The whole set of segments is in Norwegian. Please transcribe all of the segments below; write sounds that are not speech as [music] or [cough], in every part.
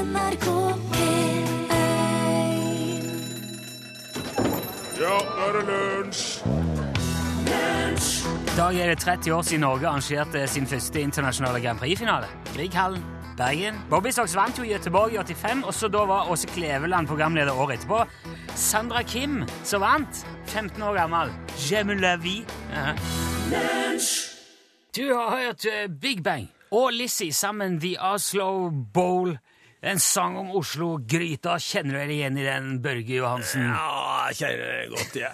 NRK P1 Ja, nå er det lunsj! I dag er det 30 år siden Norge arrangerte sin første internasjonale Grand Prix-finale. Grieghallen, Bergen. Bobby Socks vant jo i Göteborg i 85, og så da var Åse Kleveland programleder året etterpå. Sandra Kim som vant, 15 år gammel. J'aime la vie. Ja. Du har hørt eh, Big Bang og Lizzie sammen The Oslo Bowl. En sang om Oslo Gryta. Kjenner du deg igjen i den, Børge Johansen? Ja, jeg kjenner det godt, jeg.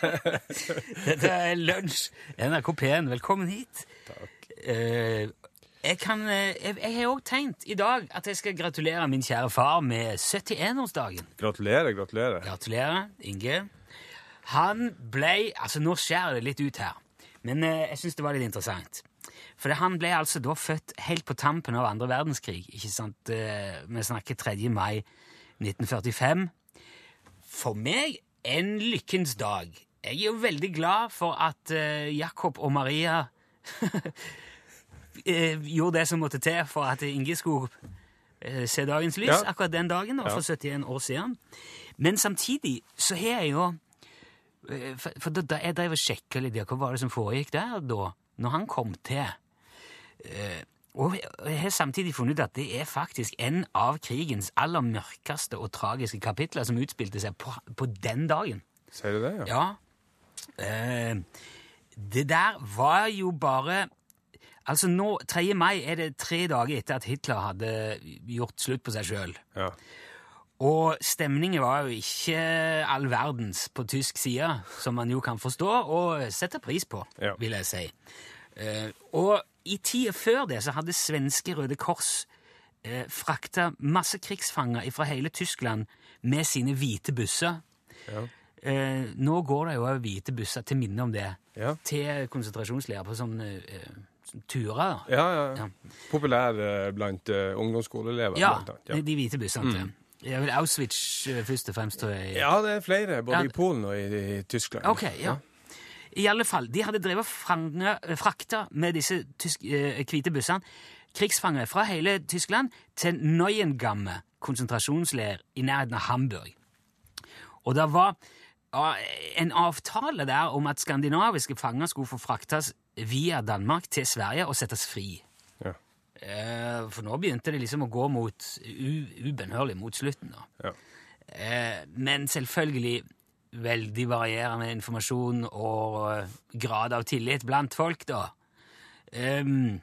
[laughs] Dette er Lunsj, NRK P1. Velkommen hit. Takk. jeg, kan, eh, jeg, jeg har òg tenkt i dag at jeg skal gratulere min kjære far med 71-årsdagen. Gratulerer, gratulerer. Gratulerer, Inge. Han ble Altså, nå skjærer det litt ut her, men eh, jeg syns det var litt interessant. For han ble altså da født helt på tampen av andre verdenskrig. ikke sant? Eh, Vi snakker 3. mai 1945. For meg en lykkens dag. Jeg er jo veldig glad for at eh, Jakob og Maria [laughs] eh, gjorde det som måtte til for at Inge skulle se dagens lys Ja. akkurat den dagen, da, for 71 år siden. Men samtidig så har jeg jo For, for da, jeg drev og sjekka litt, hva var det som foregikk der da, når han kom til Og jeg- jeg har samtidig funnet ut at det er faktisk en av krigens aller mørkeste og tragiske kapitler som utspilte seg på, på den dagen. Sier du det, ja? Ja. Eh, det der var jo bare Altså nå, 3. mai er det tre dager etter at Hitler hadde gjort slutt på seg sjøl. ja. Og stemningen var jo ikke all verdens på tysk side, som man jo kan forstå og sette pris på, Ja. vil jeg si. Eh, og i tida før det så hadde svenske Røde Kors eh, frakta masse krigsfanger fra hele Tyskland med sine hvite busser. Ja. Eh, nå går det jo òg hvite busser til minne om det, Ja. til konsentrasjonsleirer på sånne eh, turer. Ja, ja. Ja. Populær eh, blant uh, ungdomsskoleelever. Ja. Ja. Mm. de hvite bussene. til. Ja, vel Auschwitz eh, først og fremst. jeg. ja, det er flere, både i Polen og i, i Tyskland. Ok, ja. I alle fall, de hadde drevet fange, frakta med disse tysk, eh, hvite bussene krigsfanger fra hele Tyskland til Neuengamme konsentrasjonsleir i nærheten av Hamburg. Og det var ja, en avtale der om at skandinaviske fanger skulle få fraktes via Danmark til Sverige og settes fri. Ja. Eh, for nå begynte det liksom å gå mot u- ubønnhørlig mot slutten. da. Ja. Eh, men selvfølgelig veldig varierende informasjon og eh, grad av tillit blant folk, da. Um,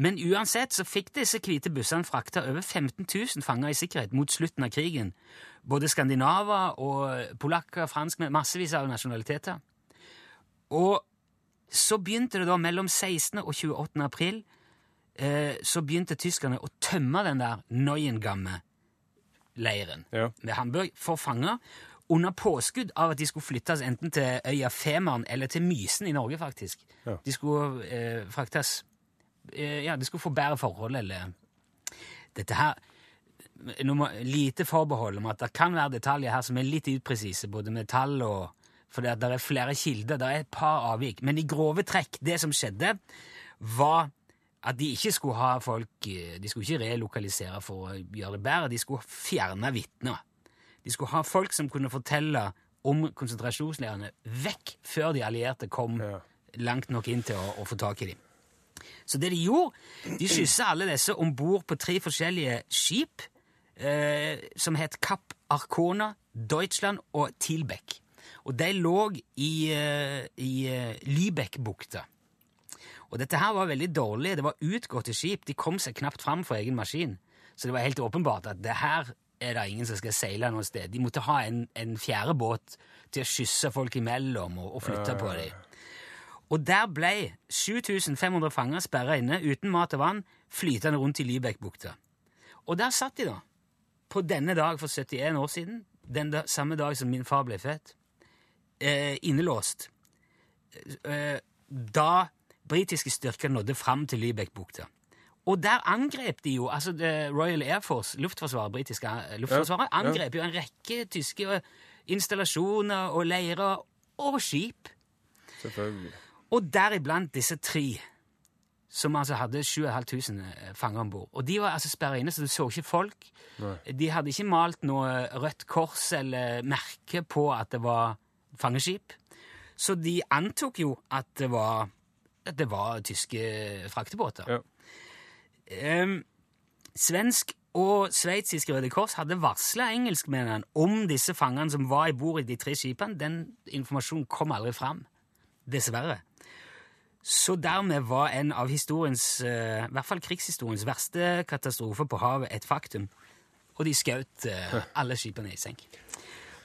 men uansett så fikk disse hvite bussene frakta over 15 000 fanger i sikkerhet mot slutten av krigen. Både skandinaver og polakker, franskmenn, massevis av nasjonaliteter. Og så begynte det da mellom 16. og 28. april eh, så begynte tyskerne å tømme den der Neuengamme-leiren Ja. ved Hamburg for fanger, under påskudd av at de skulle flyttes enten til øya Femern eller til Mysen i Norge, faktisk. Ja. De skulle eh, fraktes eh, Ja, de skulle få bedre forhold, eller Dette her må, Lite forbehold om at det kan være detaljer her som er litt upresise, både med tall og For det, er flere kilder, det er et par avvik. Men i grove trekk, det som skjedde, var at de ikke skulle ha folk eh, De skulle ikke relokalisere for å gjøre det bedre, de skulle fjerne vitner. De skulle ha folk som kunne fortelle om konsentrasjonsleirene vekk før de allierte kom Ja. langt nok inn til å, å få tak i dem. Så det de gjorde, de skyssa alle disse om bord på tre forskjellige skip eh, som het Kapp Arcona, Deutschland og Tilbeck. Og de lå i, eh, i eh, Lübeck-bukta. Og dette her var veldig dårlig. Det var utgåtte skip. De kom seg knapt fram for egen maskin. Så det var helt åpenbart at det her er det ingen som skal seile noe sted. De måtte ha en, en fjerde båt til å skysse folk imellom og, og flytte på dem. Og der ble 7500 fanger sperra inne uten mat og vann, flytende rundt i Lübeck-bukta. Og der satt de, da. På denne dag for 71 år siden, den da, samme dag som min far ble født, eh, innelåst. Eh, da britiske styrker nådde fram til Lübeck-bukta. Og der angrep de jo altså Royal Air Force, luftforsvaret, britiske eh, luftforsvaret, Ja, ja. angrep jo en rekke tyske installasjoner og leirer og skip. Selvfølgelig. Og deriblant disse tre som altså hadde 7500 fanger om bord. Og de var altså sperra inne, så du så ikke folk. Nei. De hadde ikke malt noe rødt kors eller merke på at det var fangeskip. Så de antok jo at det var, at det var tyske fraktebåter. Ja. Ehm, svensk og sveitsisk Røde Kors hadde varsla engelskmennene om disse fangene som var i bord i de tre skipene. Den informasjonen kom aldri fram. Dessverre. Så dermed var en av historiens, eh, i hvert fall krigshistoriens, verste katastrofer på havet et faktum. Og de skjøt eh, alle skipene i senk.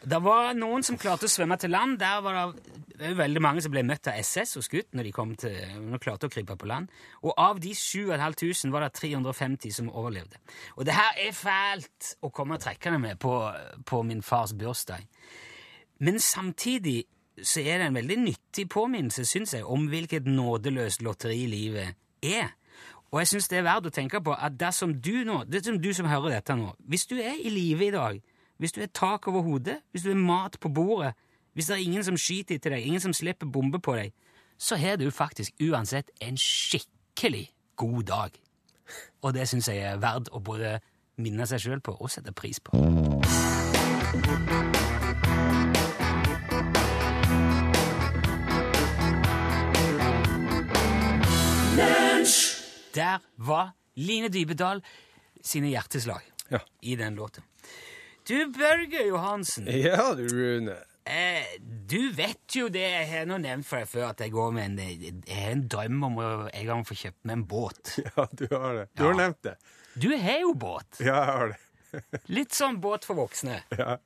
Det var noen som klarte å svømme til land. Der var det veldig mange som ble møtt av SS og skutt når de, til, når de klarte å krype på land. Og av de 7500 var det 350 som overlevde. Og det her er fælt å komme trekkende med på, på min fars bursdag. Men samtidig så er det en veldig nyttig påminnelse, syns jeg, om hvilket nådeløst lotteri livet er. Og jeg syns det er verdt å tenke på at dersom du nå, dersom du som hører dette nå, hvis du er i live i dag, hvis du er tak over hodet, hvis du er mat på bordet, hvis det er ingen som skyter til deg, ingen som slipper bombe på deg, så har du faktisk uansett en skikkelig god dag. Og det syns jeg er verdt å både minne seg sjøl på og sette pris på. Der var Line Dybedal sine hjerteslag Ja. i den låta. Du, Børge Johansen, Ja, du, Rune. eh, du vet jo det jeg har nå nevnt for deg før, at jeg går med en, jeg har en drøm om å en gang få kjøpt meg en båt. [laughs] Ja, du har det. Du Ja. har nevnt det. Du har jo båt. Ja, jeg har det. [laughs] Litt sånn båt for voksne. Ja.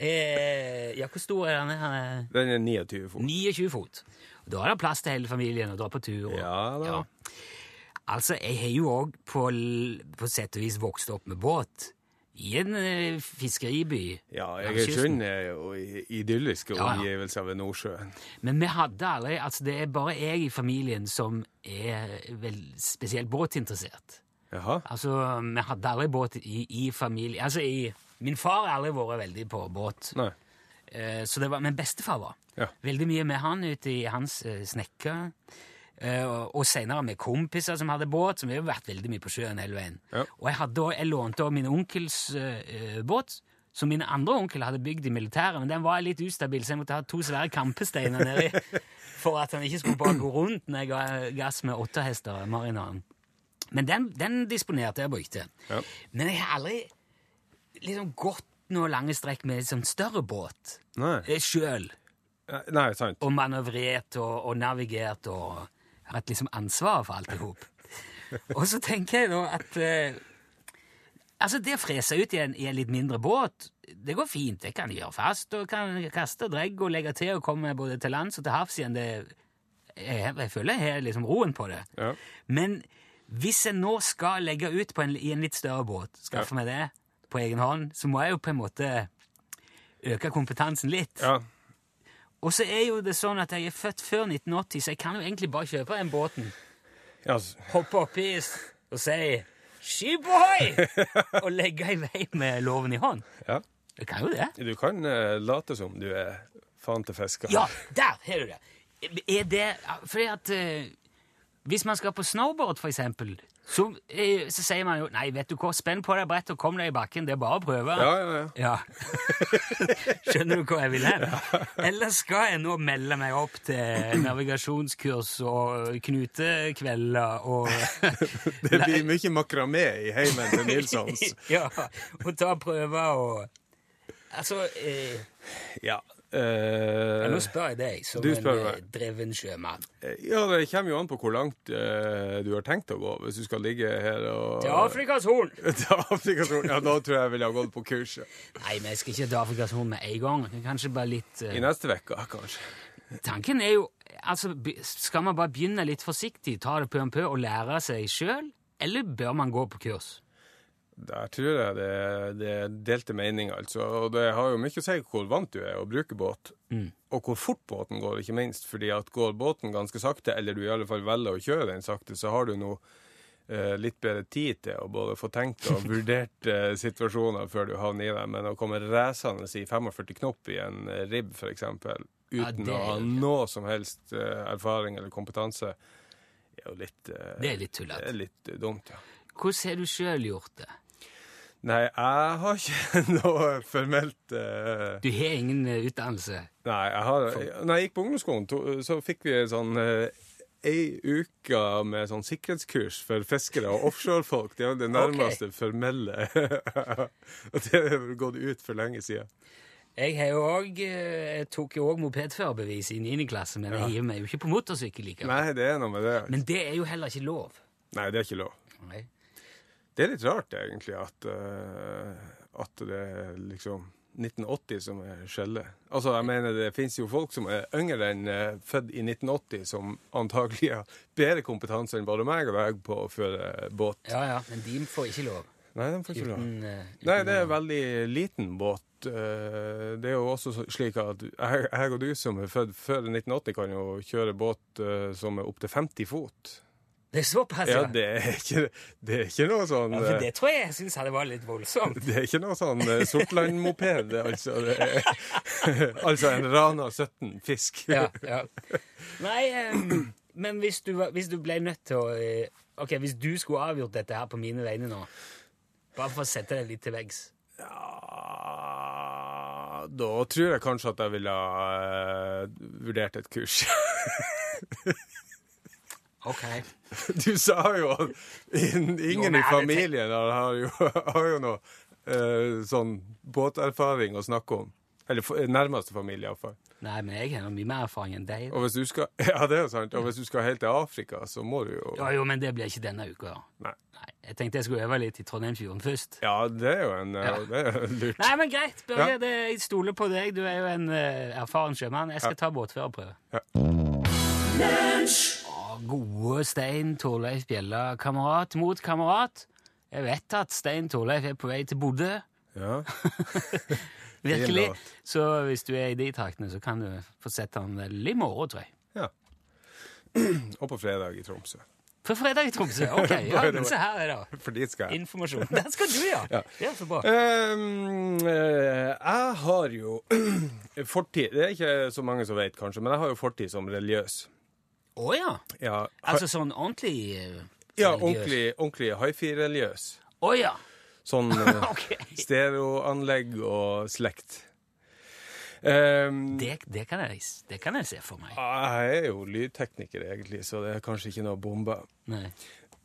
Eh, ja, hvor stor er den? Han er Den er 29 fot. 29 fot. Og da er det plass til hele familien å dra på tur. Og, Ja da. Altså, jeg har jo òg på, på sett og vis vokst opp med båt. I en eh, fiskeriby. Ja, langs kysten. Egersund er jo i idylliske Ja, ja. omgivelser ved Nordsjøen. Men vi hadde aldri Altså, det er bare jeg i familien som er vel spesielt båtinteressert. Jaha. Altså, vi hadde aldri båt i, i familie Altså, i Min far har aldri vært veldig på båt. Nei. Eh, så det var, Men bestefar var. Ja. Veldig mye med han ute i hans uh, snekker. Eh, og seinere med kompiser som hadde båt, som vi har vært veldig mye på sjøen hele veien. Ja. Og jeg, hadde, jeg lånte også min onkels eh, båt, som min andre onkel hadde bygd i militæret, men den var litt ustabil, så jeg måtte ha to svære kampesteiner nedi [laughs] for at han ikke skulle bare gå rundt når jeg ga gass med åtte hester, marinaren. Men den, den disponerte jeg og brukte. Ja. Men jeg har aldri liksom gått noen lange strekk med sånn større båt sjøl og manøvrert og, og navigert og hatt liksom ansvar for alt i hop. [laughs] og så tenker jeg da at eh, Altså, det å frese ut i en, i en litt mindre båt, det går fint. Det kan gjøre fast, og kan kaste og dregge og legge til og komme både til lands og til havs igjen. Det, jeg, jeg føler jeg har liksom roen på det. Ja. Men hvis jeg nå skal legge ut på en, i en litt større båt, skaffe meg det på egen hånd, så må jeg jo på en måte øke kompetansen litt. Ja. Og så er jo det sånn at jeg er født før 1980, så jeg kan jo egentlig bare kjøpe den båten, Yes. hoppe oppi og si Skip ohoi! [laughs] og legge i vei med loven i hånd. ja. Du kan jo det. Du kan uh, late som du er faen til fisker. Ja, der har du det. Er det Fordi at uh, hvis man skal på snowboard, for eksempel, så, eh, så sier man jo Nei, vet du hva, spenn på deg brettet og kom deg i bakken. Det er bare å prøve. Ja, ja, ja. Ja. [laughs] Skjønner du hva jeg vil hen? Eller skal jeg nå melde meg opp til navigasjonskurs og knutekvelder og [laughs] Det blir mye makramé i heimen til Nilssons. [laughs] Ja, og ta prøver og Altså eh, Ja. Eh, Nå spør jeg deg, som Du en eh, dreven sjømann. ja, det kommer jo an på hvor langt eh, du har tenkt å gå. Hvis du skal ligge her og Til Afrikas Horn! [laughs] Til Afrikas Horn. Ja, da tror jeg jeg ville ha gått på kurset. Nei, men jeg skal ikke til Afrikas Horn med en gang. Kanskje bare litt uh... I neste uke, kanskje. Tanken er jo altså, Skal man bare begynne litt forsiktig, ta det pø om pø og lære seg sjøl, eller bør man gå på kurs? Der tror jeg det, det er delte meninger, altså. Og det har jo mye å si hvor vant du er å bruke båt. Og hvor fort båten går, ikke minst. fordi at går båten ganske sakte, eller du i alle fall velger å kjøre den sakte, så har du nå eh, litt bedre tid til å både få tenkt og [laughs] vurdert eh, situasjoner før du havner i dem. Men å komme resende i 45 knop i en eh, ribb, f.eks., uten Ja, er... å ha noe som helst eh, erfaring eller kompetanse, er jo litt eh, Det er litt Det er litt eh, dumt, ja. Hvordan har du sjøl gjort det? Nei, jeg har ikke [laughs] noe formelt uh, Du har ingen eh, utdannelse. Nei, jeg har, når jeg gikk på ungdomsskolen, to- så fikk vi en sånn uh, ei uke med sånn sikkerhetskurs for fiskere og offshorefolk. Det er det [laughs] nærmeste formelle. [laughs] og det har gått ut for lenge siden. Jeg har jo også, Jeg tok jo òg mopedførerbevis i 9. klasse, men jeg hiver meg jo ikke på motorsykkel likevel. Nei, det er noe med det. Men det er jo heller ikke lov. Nei, det er ikke lov. Nei. Det er litt rart, egentlig, at, uh, at det er liksom 1980 som er skjellet. Altså, jeg mener, det finnes jo folk som er yngre enn uh, født i 1980, som antagelig har bedre kompetanse enn både meg og deg på å føre båt. Ja, ja, men de får ikke lov. Nei, de får ikke lov. Eh, Nei, det er en veldig liten båt. Det er jo også slik at jeg og du som er født før 1980, kan jo kjøre båt som er opptil 50 fot. Det er såpass, Ja, ja. det er ikke, det er ikke noe sånn Ja, for eh, det tror jeg jeg syns hadde vært litt voldsomt. Det er ikke noe sånn eh, Sortland-moped, altså. Det er, [laughs] altså en Rana 17 fisk. Ja, ja. Nei, eh, men hvis du, hvis du ble nødt til å Ok, hvis du skulle avgjort dette her på mine vegne nå, bare for å sette deg litt til veggs Ja, da tror jeg kanskje at jeg ville ha eh, vurdert et kurs. [laughs] Ok. [laughs] Du sa jo at ingen i familien har, har, jo, har jo noe eh, sånn båterfaring å snakke om. Eller nærmeste familie, iallfall. Nei, men jeg har mye mer erfaring enn deg. Og hvis du skal [laughs] Ja, det er sant. Og hvis du skal helt til Afrika, så må du jo Ja, jo, men det blir ikke denne uka. Nei. Nei, Jeg tenkte jeg skulle øve litt i Trondheimsfjorden først. Ja, det er jo en eh, Ja. Det er lurt. [laughs] Nei, men greit, Børge. Ja. Det, jeg stoler på deg. Du er jo en uh, erfaren sjømann. Jeg skal ta båtførerprøve. Ja. Å, Gode Stein Torleif Bjella, kamerat mot kamerat. Jeg vet at Stein Torleif er på vei til Bodø. Ja. [laughs] [laughs] Virkelig. Så hvis du er i de traktene, så kan du få sett han vel i morgen, tror jeg. ja. [clears throat] Og på fredag i Tromsø. På fredag i Tromsø. [laughs] Ok, ja, men se her er det. For dit skal jeg. Informasjon. Den skal du, ja. Ja. Ja, så bra. Eh, jeg har jo [clears throat] fortid Det er ikke så mange som vet, kanskje, men jeg har jo fortid som religiøs. Å ja. Ja, Altså sånn ordentlig uh, ja ordentlig, ordentlig hifi-religiøs. Å ja. Sånn [laughs] eh, Ok. stereoanlegg og slekt. Um, Det, det, kan jeg, det kan jeg se for meg. jeg er jo lydtekniker, egentlig, så det er kanskje ikke noe bombe. Nei.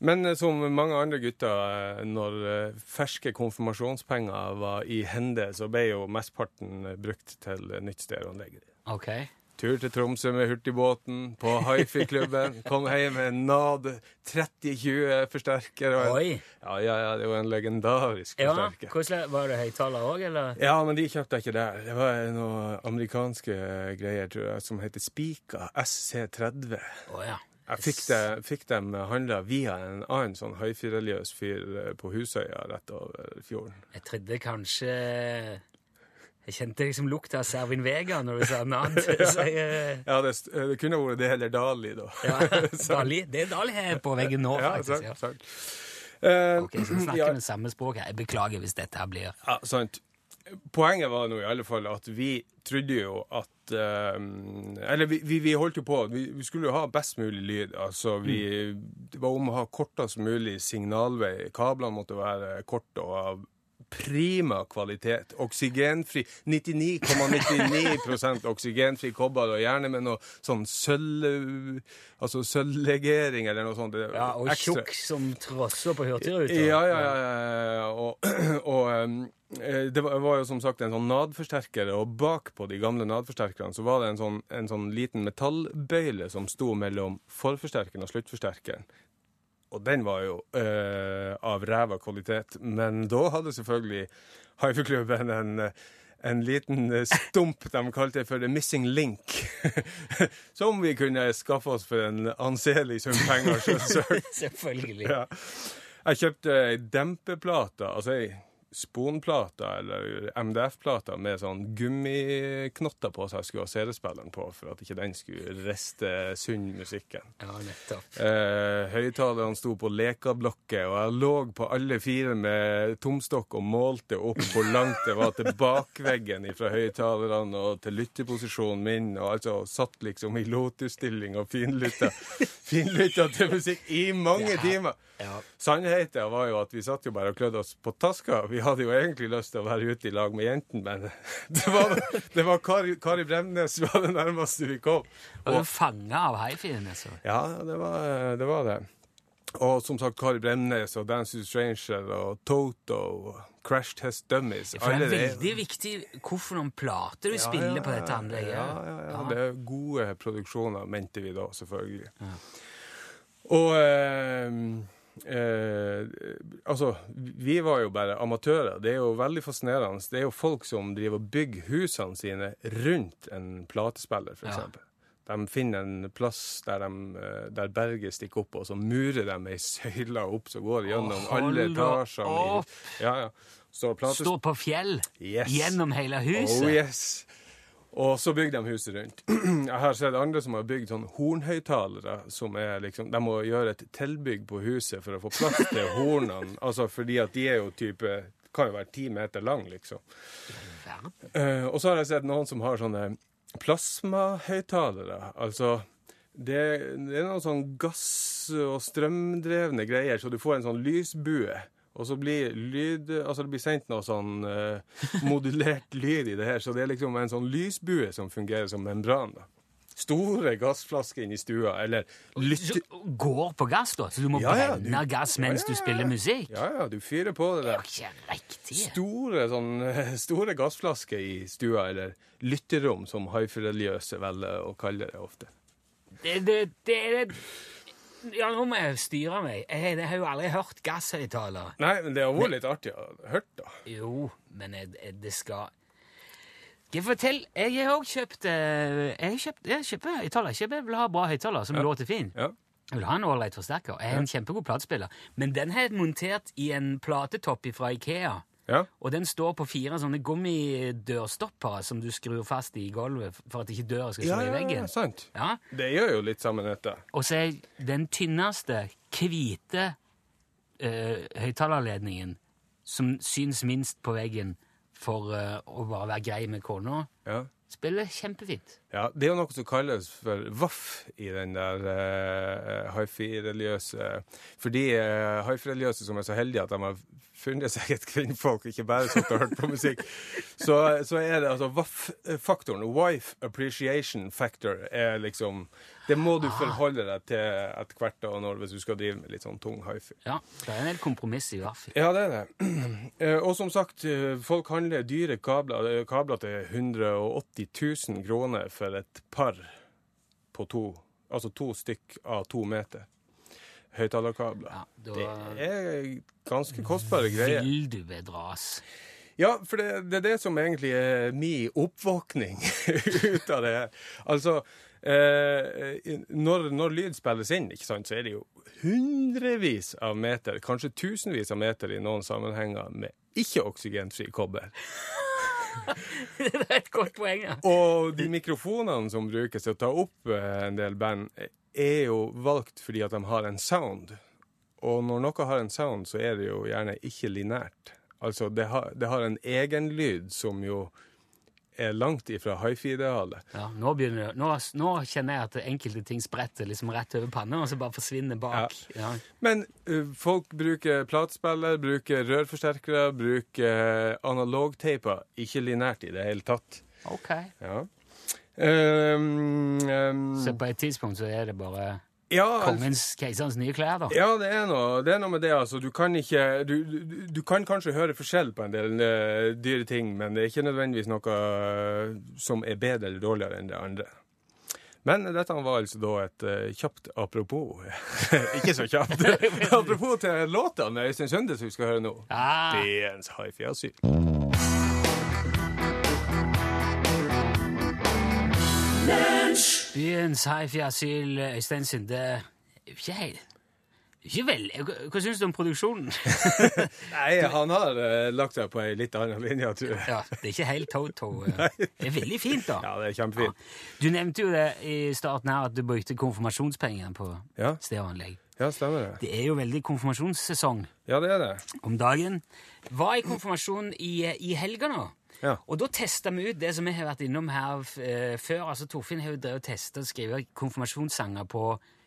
Men eh, som mange andre gutter, når ferske konfirmasjonspenger var i hende, så ble jo mestparten eh, brukt til nytt stereoanlegg. Ok. Tur til Tromsø med hurtigbåten, på hifi-klubben. [laughs] Kom hjem med NAD 3020 forsterker. en- Oi. Ja, ja, ja, det var en legendarisk Ja, forsterker. hvordan, Var det høyttaler òg, eller? Ja, men de kjøpte jeg ikke der. Det var noen amerikanske greier, tror jeg, som heter Spika SC30. Å ja. Jeg fikk, det, fikk dem handla via en annen sånn hifi-religiøs fyr eh, på Husøya rett over fjorden. Jeg trodde kanskje Jeg kjente liksom lukta av Servin Vega når du sa navn. [laughs] Så jeg, eh, Ja, det, det kunne vært det eller Dali, da. ja, [laughs] [laughs] Dali. Det er Dali her på veggen nå, Ja, faktisk. sant, Ja. sant. Eh, Ok, så vi snakker ja, med samme språk her. Jeg beklager hvis dette her blir ja, sant. Poenget var nå i alle fall at vi trodde jo at uh, Eller vi, vi, vi holdt jo på vi, vi skulle jo ha best mulig lyd. Altså vi Det var om å ha kortest mulig signalvei. Kablene måtte være korte og prima kvalitet. Oksygenfri 99,99 ,99 oksygenfri kobber, og gjerne med noe sånn sølv... Altså sølvlegering eller noe sånt. Det Ja, Og ekstra- tjukk som trosser på Hurtigruta. ja, ja, ja. ja. Og, [clears throat] og eh, det var, var jo som sagt en sånn NAD-forsterker, og bak på de gamle NAD-forsterkerne så var det en sånn, en sånn liten metallbøyle som sto mellom forforsterkeren og sluttforsterkeren. Og den var jo øh, av ræva kvalitet. Men da hadde selvfølgelig Hifi-klubben en, en liten stump de kalte for The Missing Link. [laughs] som vi kunne skaffe oss for en anselig sum penger. [laughs] selvsagt. Selvfølgelig. Ja. Jeg kjøpte dempeplater. dempeplate, altså ei sponplater eller MDF-plater med sånn gummiknotter på seg skulle ha CD-spilleren på, for at ikke den skulle riste sunn musikken. Ja, nettopp. Eh, Høyttalerne sto på lekablokker, og jeg lå på alle fire med tomstokk og målte opp hvor langt det var til bakveggen fra høyttalerne og til lytteposisjonen min, og altså satt liksom i lotusstilling og finlytta, finlytta til musikk i mange timer. Ja. Sannheten var jo at vi satt jo bare og klødde oss på taska. Vi hadde jo egentlig lyst til å være ute i lag med jentene, men [laughs] det var, det var Kari, Kari Bremnes var det nærmeste vi kom. Og, Var du fanga av hifien? Altså. Ja, det var det. Var det. Og som sagt, Kari Bremnes og Dance to Stranger og Toto og Crash Test Dummies. For det er det- veldig viktig hvorfor noen plater du Ja, spiller ja, på dette anlegget. Ja, ja, ja. Ja. Det er gode produksjoner, mente vi da, selvfølgelig. Og eh, eh, altså, vi var jo bare amatører. Det er jo veldig fascinerende. Det er jo folk som driver og bygger husene sine rundt en platespiller, f.eks. Ja. De finner en plass der, de, eh, der berget stikker opp, og så murer de ei søyle opp som går gjennom oh, alle etasjene. i-! Ja, ja. Stå på fjell Yes. gjennom hele huset. Oh yes. Og så bygde de huset rundt. Jeg har sett andre som har bygd sånn hornhøyttalere, som er liksom De må gjøre et tilbygg på huset for å få plass til hornene, [laughs] altså fordi at de er jo type Kan jo være ti meter lang, liksom. Eh, og så har jeg sett noen som har sånne plasmahøyttalere. Altså det, det er noen sånn gass- og strømdrevne greier, så du får en sånn lysbue. Og så blir lyd Altså det blir sendt noe sånn eh, modulert [laughs] lyd i det her, så det er liksom en sånn lysbue som fungerer som membran. da. Store gassflasker inn i stua, eller lytte... Går på gass, da? Så du må Ja, ja, brenne du- gass mens Ja, du spiller musikk? Ja, ja, du fyrer på det der. Det er ikke riktig. Store, sånn, store gassflasker i stua, eller lytterom, som haifreligiøse velger å kalle det ofte. Det, det, det, det Ja, nå må jeg styre meg. Jeg, jeg har jo aldri hørt gasshøyttaler. Nei, men det har vært litt artig å høre, da. Jo, men jeg, jeg, det skal jeg fortell, Jeg har òg kjøpt eh, Jeg har kjøpt, jeg kjøper høyttaler. Jeg vil ha bra høyttaler som låter fin. Ja. Jeg vil ha en ålreit forsterker. Jeg er en kjempegod platespiller. Men den har jeg montert i en platetopp fra Ikea. Ja. Og den står på fire sånne gummidørstoppere som du skrur fast i gulvet for at ikke døra skal slå Ja, i veggen. ja, sant. Ja, Det gjør jo litt sammen, dette. Og så er den tynneste, hvite uh, høyttalerledningen som syns minst på veggen for uh, å bare være grei med kona, Ja. Spiller kjempefint. ja. Det er jo noe som kalles for vaff i den der uh, haifi-religiøse For de uh, haifi-religiøse som er så heldige at de har funnet seg et kvinnfolk, ikke bare sittet og hørt på musikk, så, så er det altså vaff-faktoren, wife appreciation factor, er liksom Det må du forholde deg til etter hvert da, når, hvis du skal drive med litt sånn tung hifi. Ja, det er en del kompromiss i hvert fall. Ja, det er det. [clears throat] Eh, Og som sagt, eh, folk handler dyre kabler, eh, kabler til 180 000 kroner for et par på to, altså to stykk av to meter. Høyttalerkabler. Ja, Det er ganske kostbare greier. vil du bedras. Ja, for det, det er det som egentlig er min oppvåkning [laughs] ut av det her. Altså, eh, når, når lyd spilles inn, ikke sant, så er det jo hundrevis av meter, kanskje tusenvis av meter i noen sammenhenger med ikke-oksygenfri kobber. [laughs] det er et godt poeng, ja. Og de mikrofonene som brukes til å ta opp eh, en del band, er jo valgt fordi at de har en sound. Og når noe har en sound, så er det jo gjerne ikke linært. Altså, det har, det har en egenlyd som jo er langt ifra hifi-idealet. ja nå, begynner, nå, nå kjenner jeg at enkelte ting spretter liksom rett over panna, og så bare forsvinner bak. Ja. Men uh, folk bruker platespiller, bruker rørforsterkere, bruker analogteiper. Ikke linært i det hele tatt. Ok. Ja. Um, um, Så på et tidspunkt så er det bare ja, kongens, keiserens nye klær, da. Ja, det er noe, det er noe med det. altså. Du kan ikke du, du, du kan kanskje høre forskjell på en del eh, dyre ting, men det er ikke nødvendigvis noe eh, som er bedre eller dårligere enn det andre. Men dette var altså da et uh, kjapt apropos [laughs] Ikke så kjapt. [laughs] apropos til låta med Øystein Sunde som vi skal høre nå. Ah. Byens hifi-asyl. Byens hifi-asyl, Øystein Sunde ikke helt Ikke vel. Hva, syns du om produksjonen? [laughs] Nei, han har uh, lagt seg på ei litt annen linje, tror jeg. ja, Det er ikke helt Toto. eh. [laughs] Det er veldig fint, da. Ja, det er kjempefint. Du nevnte jo det i starten her at du brukte konfirmasjonspengene på Ja. stereoanlegg. Ja, stemmer det. Det er jo veldig konfirmasjonssesong Ja, det er det. om dagen. Hva er konfirmasjon i, i helga nå. Ja. Og da testa vi ut det som vi har vært innom her eh, før. altså Torfinn har jo drevet og testa og skrevet konfirmasjonssanger på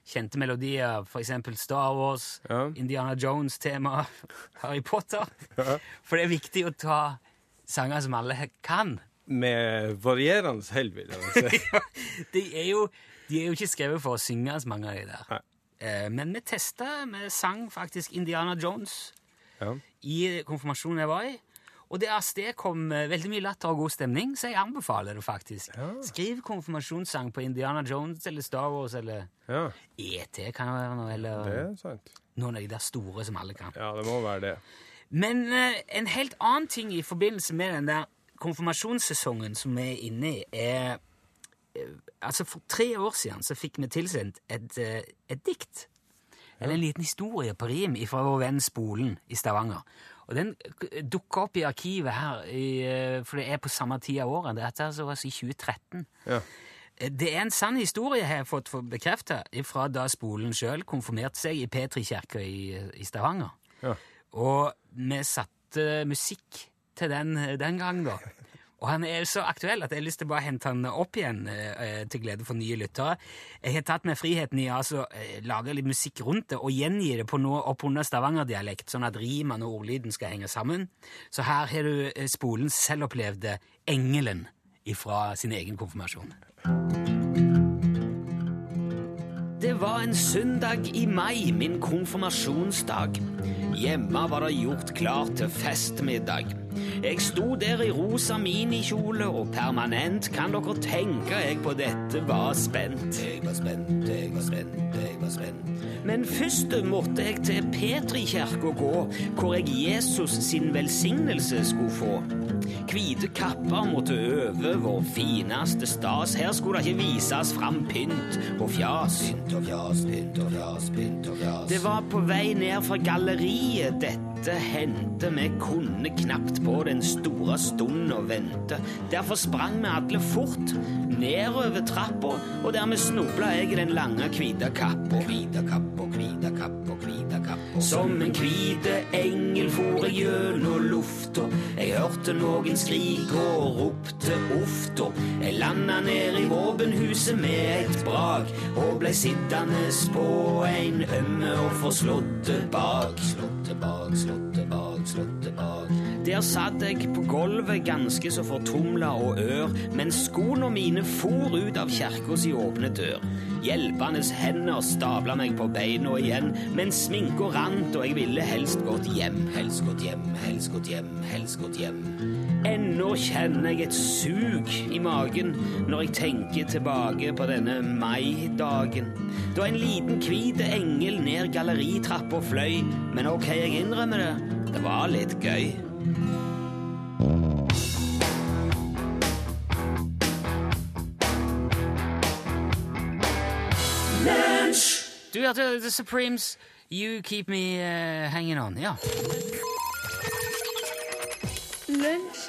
kjente melodier, f.eks. Star Wars, Ja. Indiana Jones-tema, [laughs] Harry Potter. For det er viktig å ta sanger som alle kan. Med varierende hell, vil jeg si. [laughs] de, er jo, de er jo ikke skrevet for å synge, så mange av de der. Nei. Eh, men vi testa, vi sang faktisk Indiana Jones Ja. i konfirmasjonen jeg var i. Og det avstedkom eh, veldig mye latter og god stemning, så jeg anbefaler det faktisk. Skriv konfirmasjonssang på Indiana Jones eller Star Wars eller ja, ET kan det være noe, eller det er sant. noen av de der store som alle kan. Ja, det må være det. Men uh, en helt annen ting i forbindelse med den der konfirmasjonssesongen som vi er inne i, er uh, Altså, for tre år siden så fikk vi tilsendt et, uh, et dikt. Eller en liten historie på rim fra vår venn Spolen i Stavanger. Og den dukka opp i arkivet her, i, eh, for det er på samme tid av året. Dette er altså i 2013. Ja. Eh, Det er en sann historie jeg har fått bekrefta fra da Spolen sjøl konfirmerte seg i Petri-kirka i, i Stavanger. Ja. Og vi satte musikk til den den gang, da. [laughs] Og han er så aktuell at jeg har lyst til å bare hente han opp igjen eh, til glede for nye lyttere. Jeg har tatt meg friheten i å altså, eh, lage litt musikk rundt det og gjengi det på noe oppunder stavangerdialekt, sånn at rimene og ordlyden skal henge sammen. Så her har du eh, Spolens selvopplevde Engelen fra sin egen konfirmasjon. Det var en søndag i mai, min konfirmasjonsdag. Hjemme var det gjort klart til festmiddag. Jeg sto der i rosa minikjole, og permanent kan dere tenke jeg på dette var spent. Jeg var spent, jeg var spent, jeg var spent. Men først måtte jeg til Petrikirka gå, hvor jeg Jesus sin velsignelse skulle få. Hvite kapper måtte øve vår fineste stas. Her skulle det ikke vises fram pynt og fjas. Pynt og fjas, pynt og fjas, pynt og fjas. Det var på vei ned fra galleriet dette hendte. Vi kunne knapt på den store stund å vente. Derfor sprang vi alle fort nedover trappa, og dermed snubla jeg i den lange hvite kappa. Hvite kappa, hvite kappa. Som en hvite engel for jeg gjennom lufta. Jeg hørte noen skrike og ropte ofte. Jeg landa ned i våpenhuset med et brak og blei sittende på en ømme og forslåtte bak. Slåtte bak, slåtte bak, slåtte. Der satt jeg på gulvet ganske så fortumla og ør, mens skoene mine for ut av kirka si åpne dør. Hjelpende hender stabla meg på beina igjen, mens sminka rant og jeg ville helst gått hjem. Helst gått hjem, helst gått hjem, helst gått hjem. Ennå kjenner jeg et sug i magen når jeg tenker tilbake på denne maidagen. Da en liten hvit engel ned galleritrappa fløy, men ok, jeg innrømmer det, det var litt gøy. Du hørte The Supremes, You Keep Me uh, Hanging On. Ja. Lunsj,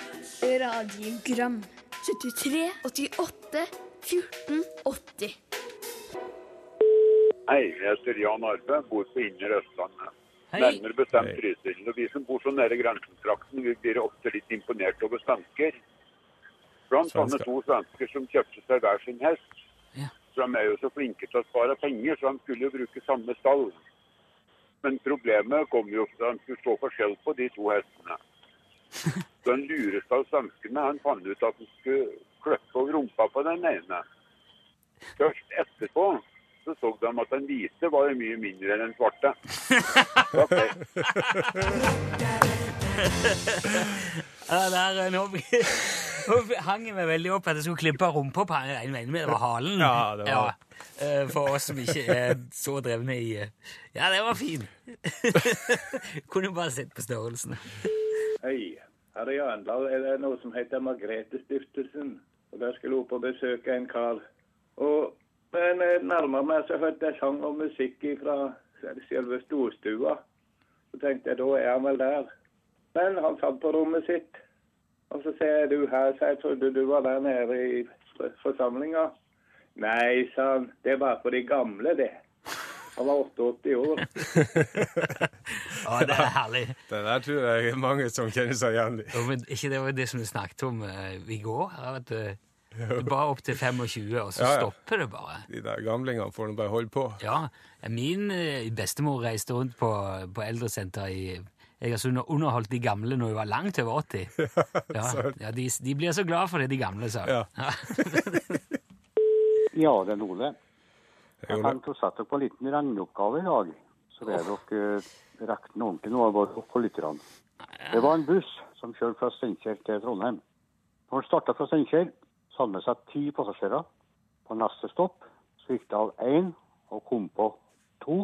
radiogram 73, 88, 14, 80 Hei, jeg heter Jan Arve, bor på Indre Østlandet. Hei. Nærmere bestemt. Trysil. Og vi som bor så nære grensentrakten, vi blir ofte litt imponert over svensker. Blant annet to svensker som kjøpte seg hver sin hest. Ja. Så de er jo så flinke til å spare penger, så de skulle jo bruke samme stall. Men problemet kom jo da de skulle stå forskjell på de to hestene. Så [laughs] den lureste av svenskene han fant ut at han skulle klippe over rumpa på den ene. Først etterpå så så de at den hvite var jo mye mindre enn den svarte. Ok. Ja, der, eh, nå, nå hang jeg meg veldig opp at jeg skulle klippe rumpa på han. Jeg mener det var halen. Ja, det var- Ja, For oss som ikke er så drevne i eh, Ja, det var fin. [laughs] Kunne bare sett på størrelsen. Hei, her er Jørndal. Er det noe som heter Margrethe-stiftelsen? Og Der skulle hun på besøk av en kar. Og men jeg nærmer meg, så hørte jeg sang og musikk fra selve storstua. Så tenkte jeg, da er han vel der. Men han satt på rommet sitt. Og så sier jeg, du her, så jeg trodde du var der nede i forsamlinga. Nei, sa han, det er bare for de gamle, det. Han var 88 år. [laughs] Å, det er herlig. Det der tror jeg mange som kjenner seg igjen i. Ja, men ikke det var det som vi snakket om uh, i går? her, du? eh, [laughs] det er bare opp til 25, og så Ja, ja. stopper det bare. De der gamlingene får nå bare holde på. Ja, Min eh, bestemor reiste rundt på, på eldresenter i Egersund og underholdt de gamle når hun var langt over 80. [laughs] Ja, ja de, de blir så glad for det, de gamle, sa hun. Ja. Ja, [laughs] det er Ole. Jeg tenkte å sette dere på en liten regneoppgave i dag. Så det er dere regner regne ordentlig nå opp dere på lytterne. Det var en buss som kjørte fra Steinkjer til Trondheim. Når den starta fra Steinkjer, den med seg ti passasjerer. På neste stopp det av én og kom på to.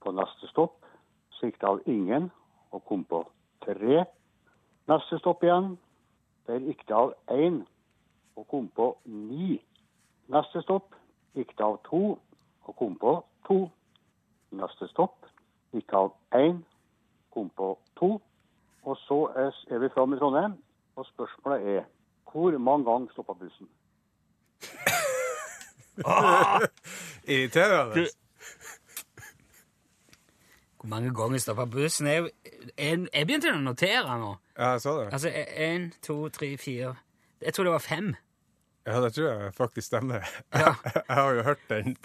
På neste stopp det av ingen og kom på tre. Neste stopp igjen, der gikk det av én og kom på ni. Neste stopp gikk det av to og kom på to. Neste stopp gikk av én, kom på to. Og så er vi framme i Trondheim, og spørsmålet er hvor mange ganger stoppa bussen? Irriterende. Hvor mange ganger stoppa bussen? Jeg, jeg, jeg begynte å notere nå. Ja, jeg sa det. Altså én, to, tre, fire Jeg tror det var fem. Ja, det tror jeg faktisk stemmer. Ja. [laughs] Jeg har jo hørt den.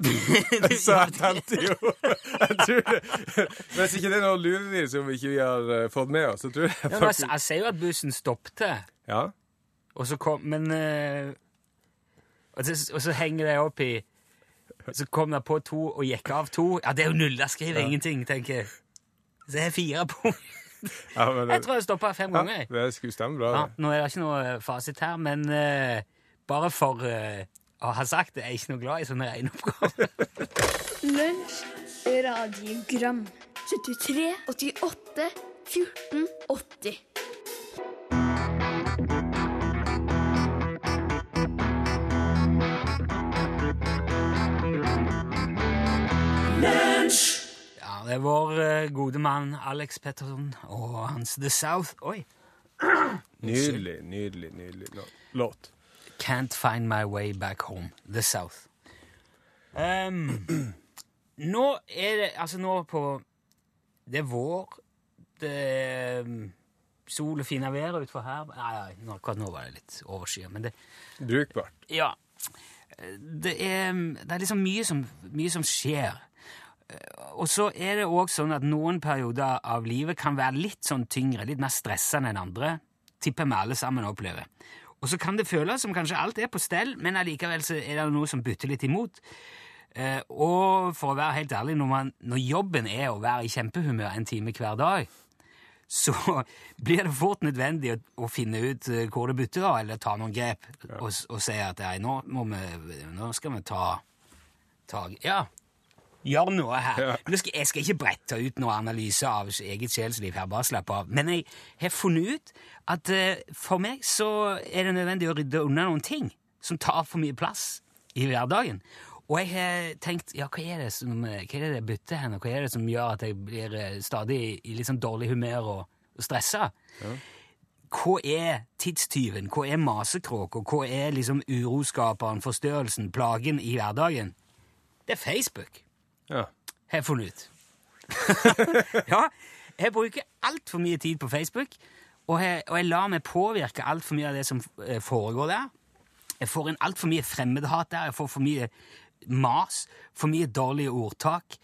[laughs] Så jeg tenkte jo jeg tror det, Hvis ikke det er noe lureri som vi ikke har eh, fått med oss, så tror jeg Ja, faktisk ja, jeg ser jo at bussen stoppte, Ja. Og så kom Men eh, og, så, og så henger det opp i Så kom det på to og gikk av to. Ja, det er jo null. Jeg skriver ingenting, tenker jeg. Så jeg har fire punkt. [laughs] ja men det, Jeg tror jeg stoppa fem ganger. ja, det skulle stemme bra. Ja, nå er det ikke noe eh, fasit her, men eh, bare for eh, å ha sagt det, jeg er ikke noe glad i sånne regneoppgaver. [laughs] Lunsj, radiogram 73, 88, 14, 80 det er vår eh, gode mann Alex Petterson og hans The South. Oi! [clears throat] Nydelig, nydelig, nydelig låt. Can't Find My Way Back Home. The South. Um, [clears throat] nå er det Altså, nå på Det er vår. Det er um, sol og fine vær utfor her. Nei, nei, akkurat nå var det litt overskyet, men det Brukbart. Ja. Det er, det er liksom mye som, mye som skjer. Og så er det òg sånn at noen perioder av livet kan være litt sånn tyngre, litt mer stressende enn andre. Tipper vi alle sammen opplever. Og så kan det føles som kanskje alt er på stell, men allikevel så er det noe som butter litt imot. Eh, og for å være helt ærlig, når, man, når jobben er å være i kjempehumør en time hver dag, så [laughs] blir det fort nødvendig å, å finne ut eh, hvor det butter, da, eller ta noen grep, og, og si at nei, nå, vi, nå skal vi ta, ta Ja, gjør noe her. Ja. Skal, jeg skal ikke brette ut noe analyse av eget sjelsliv her, bare slapp av. Men jeg har funnet ut at uh, for meg så er det nødvendig å rydde unna noen ting som tar for mye plass i hverdagen. Og jeg har tenkt, ja, hva er det som hva er det jeg bytter hen, og hva er det som gjør at jeg blir eh, stadig i litt sånn dårlig humør og, og stressa? Hva er tidstyven? Hva er masekråka? Hva er liksom uroskaperen, forstørrelsen, plagen i hverdagen? Det er Facebook Ja. har [laughs] jeg funnet ut. ja, jeg bruker altfor mye tid på Facebook, og jeg, og jeg lar meg påvirke altfor mye av det som eh, foregår der. Jeg får inn altfor mye fremmedhat der, jeg får for mye mas, for mye dårlige ordtak.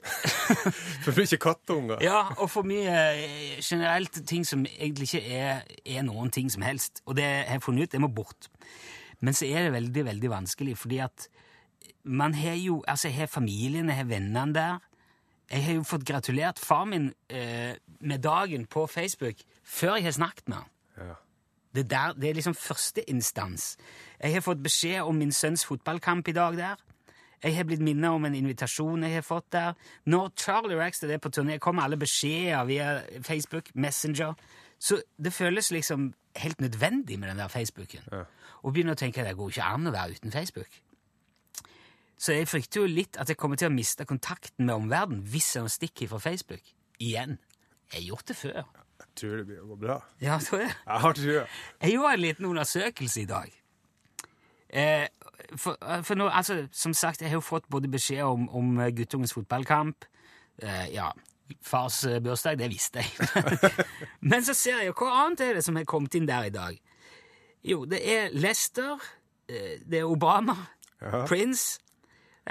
[laughs] For mye kattunger. Ja, og for mye eh, generelt ting som egentlig ikke er, er noen ting som helst. Og det har jeg funnet ut, det må bort. Men så er det veldig, veldig vanskelig, fordi at man har jo Altså, jeg har familien, jeg har vennene der. Jeg har jo fått gratulert far min eh, med dagen på Facebook før jeg har snakket med han. Ja. Det, der, det er liksom første instans. Jeg har fått beskjed om min sønns fotballkamp i dag der. Jeg har blitt minnet om en invitasjon jeg har fått der. Når Charlie Rackstead er på turné, kommer alle beskjeder via Facebook, Messenger. Så det føles liksom helt nødvendig med den der Facebooken. Ja. Og begynner å tenke at det går ikke an å være uten Facebook. Så jeg frykter jo litt at jeg kommer til å miste kontakten med omverdenen hvis jeg stikker fra Facebook. Igjen. Jeg har gjort det før. Jeg tror det blir å gå bra. Ja, tror jeg. Jeg har trua. Jeg gjorde en liten undersøkelse i dag. Eh, for, for nå, altså, som sagt, jeg har jo fått både beskjed om, om guttungens fotballkamp. Eh, ja, fars eh, bursdag, det visste jeg. [laughs] Men så ser jeg jo hva annet er det som har kommet inn der i dag. Jo, det er Lester, eh, det er Obama, Ja. Prince,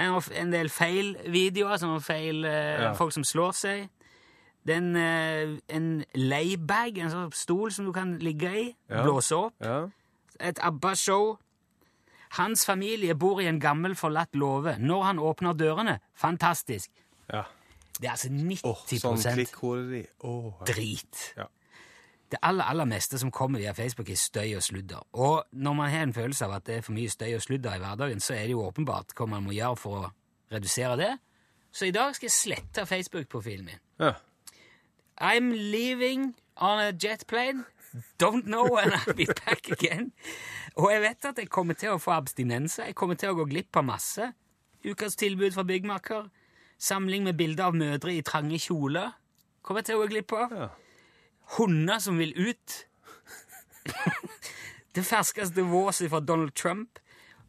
en, en del feil videoer, som feil eh, Ja. folk som slår seg. Det er en laybag, en sånn stol som du kan ligge i, Ja. blåse opp. Ja. Et ABBA-show. Hans familie bor i en gammel, forlatt låve. Når han åpner dørene, fantastisk. ja. Det er altså 90 Åh, sånn klikkhoreri. Ja. drit. Ja. Det aller, aller meste som kommer via Facebook, er støy og sludder. Og når man har en følelse av at det er for mye støy og sludder i hverdagen, så er det jo åpenbart hva man må gjøre for å redusere det. Så i dag skal jeg slette Facebook-profilen min. ja. I'm leaving on a jet plane. Don't know when I'll be back again. Og jeg vet at jeg kommer til å få abstinenser. Jeg kommer til å gå glipp av masse. Ukas tilbud fra byggmaker. Samling med bilder av mødre i trange kjoler. Kommer jeg til å gå glipp av. Ja. Hunder som vil ut. [laughs] det ferskeste våset fra Donald Trump.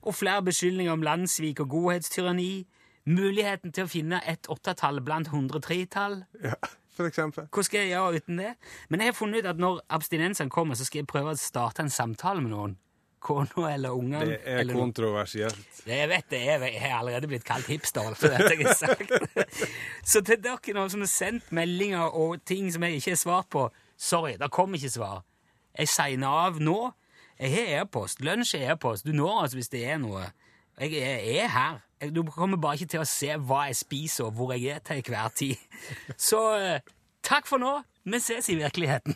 Og flere beskyldninger om landssvik og godhetstyranni. Muligheten til å finne et åttetall blant 103-tall. ja. For eksempel. Hva skal jeg gjøre uten det? Men jeg har funnet ut at når abstinensene kommer, så skal jeg prøve å starte en samtale med noen. Kona eller ungene. Det er eller kontroversielt. Det jeg vet det er, jeg har allerede blitt kalt hipster for dette jeg har sagt. [laughs] Så til dere nå som har sendt meldinger og ting som jeg ikke har svart på, sorry, det kom ikke svar. Jeg signer av nå. Jeg har e-post. Lunsj er e-post. Du når altså hvis det er noe. Jeg er, jeg er her. Jeg- Du kommer bare ikke til å se hva jeg spiser og hvor jeg er til hver tid. Så eh, takk for nå. Vi ses i virkeligheten.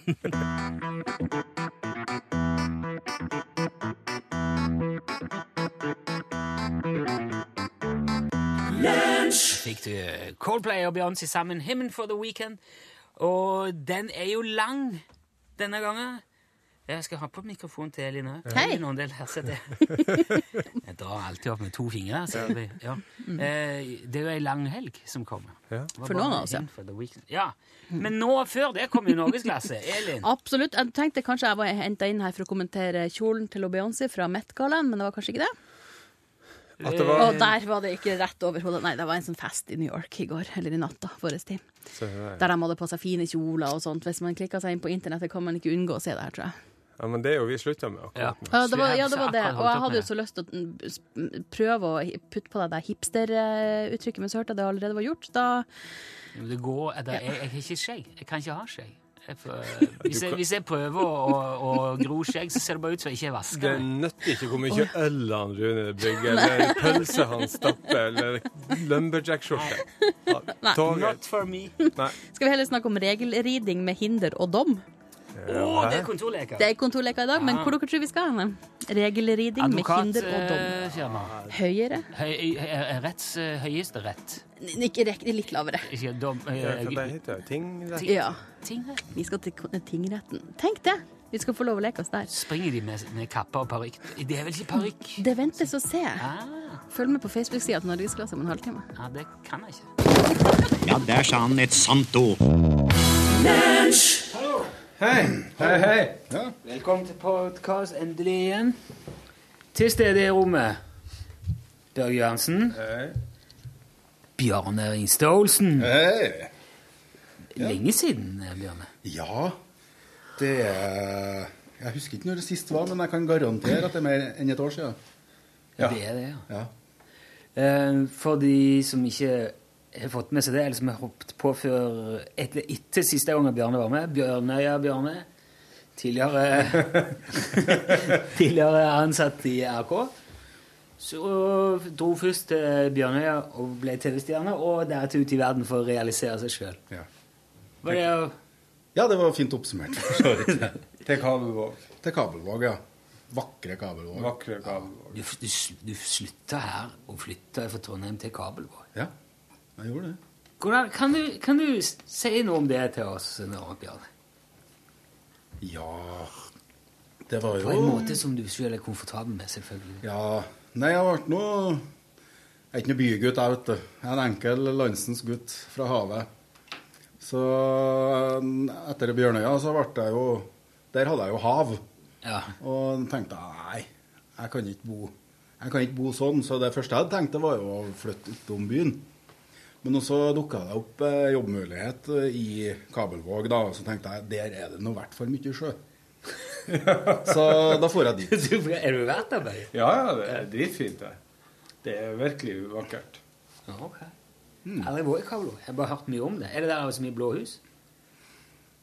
fikk du Coldplay og Beyoncé sammen, 'Himmen for the Weekend'. Og den er jo lang denne gangen. Jeg skal ha på mikrofonen til Elin òg. Hei. [laughs] Jeg drar alltid opp med to fingre. Så det, ja. Eh, det er jo ei lang helg som kommer. Ja. For nå noen av oss, ja. Ja. Men nå, før det, kom jo norgesklasse. Elin. Absolutt. Jeg tenkte kanskje jeg var henta inn her for å kommentere kjolen til Beyoncé fra Met-gallaen, men det var kanskje ikke det. At det var Og der var det ikke rett over hodet. Nei, det var en sånn fest i New York i går, eller i natta, vår tid. Der de hadde på seg fine kjoler og sånt. Hvis man klikker seg inn på internettet, kan man ikke unngå å se det her, tror jeg. Ja, men det er jo vi slutta med Ja. akkurat nå. Ja, det var, ja, det, var det. Og jeg hadde jo så lyst til å prøve å putte på deg det hipsteruttrykket, men så hørte jeg det allerede var gjort. Da Det går, det, er, jeg har ikke skjegg. Jeg kan ikke ha skjegg. Jeg [laughs] hvis, jeg, hvis jeg prøver å, å, gro skjegg, så ser det bare ut som jeg ikke har vaska Det meg. nytter ikke hvor mye øl han Rune brygger, eller pølse han stapper, eller lumberjack-skjorte. Not for me. Nei. skal vi heller snakke om regelriding med hinder og dom. Å, det er kontorleker. Det er kontorleker i dag, men hvor dere tror vi skal hen? Regelriding med hinder og dom. Advokatfirma. Høyere? Høy, retts, eh, høyeste rett. N- Ikke rek- litt lavere. Ikke dom... eh? Tingrett? Ja. Tingrett. Vi skal til tingretten. Tenk det! Vi skal få lov å leke oss der. Springer de med, med kappe og parykk? Det er vel ikke parykk? Det ventes å se. Ah, Følg med på Facebook-sida til Norgesklasse om en halvtime. ja, det kan jeg ikke. Ja, der sa han et sant ord. Hei, hei, hei. Velkommen til podkast endelig igjen. Til stede i rommet Børge Johansen. Hei. Bjarne Ringstad Olsen. Hei. Lenge siden, eh, Bjarne. Ja, det er Jeg husker ikke når det sist var, men jeg kan garantere at det er mer enn et år siden. Ja. Det er det, ja. Ja. Eh, For de som ikke har fått med seg det, eller som har hoppet på før etter, etter siste gangen Bjarne var med Bjørnøya Bjarne. Tidligere, [laughs] tidligere ansatt i RK. Så dro først til Bjørnøya og ble TV-stjerne, og deretter ut i verden for å realisere seg sjøl. Ja. Var det jo... ja, det var fint oppsummert. [laughs] Til Kabelvåg. Til Kabelvåg, ja. Vakre Kabelvåg. Vakre Kabelvåg. Du, du, du slutta her og flytta fra Trondheim til Kabelvåg. Ja, jeg gjorde det. Hvordan, kan, du, kan du si noe om det til oss nå, Bjarne? Ja Det var jo På en måte som du selv er komfortabel med, selvfølgelig. Ja. Nei, jeg ble nå Jeg er ikke noen bygutt, jeg, vet du. Jeg er en enkel landsens gutt fra havet. Så etter Bjørnøya så ble jeg jo Der hadde jeg jo hav. Ja. Og tenkte nei, jeg kan ikke bo Jeg kan ikke bo sånn. Så det første jeg hadde tenkt, var jo å flytte utom byen. Men så dukka det opp eh, jobbmulighet eh, i Kabelvåg, da. Og så tenkte jeg der er det nå i hvert fall mye sjø. [laughs] så da får jeg dit. [laughs] er du vært der, Børge? Ja, ja, det er dritfint det. Det er virkelig vakkert. Ja, ok. Jeg har aldri vært i Kabelvåg. Jeg har bare hørt mye om det. Er det der er så mye blå hus?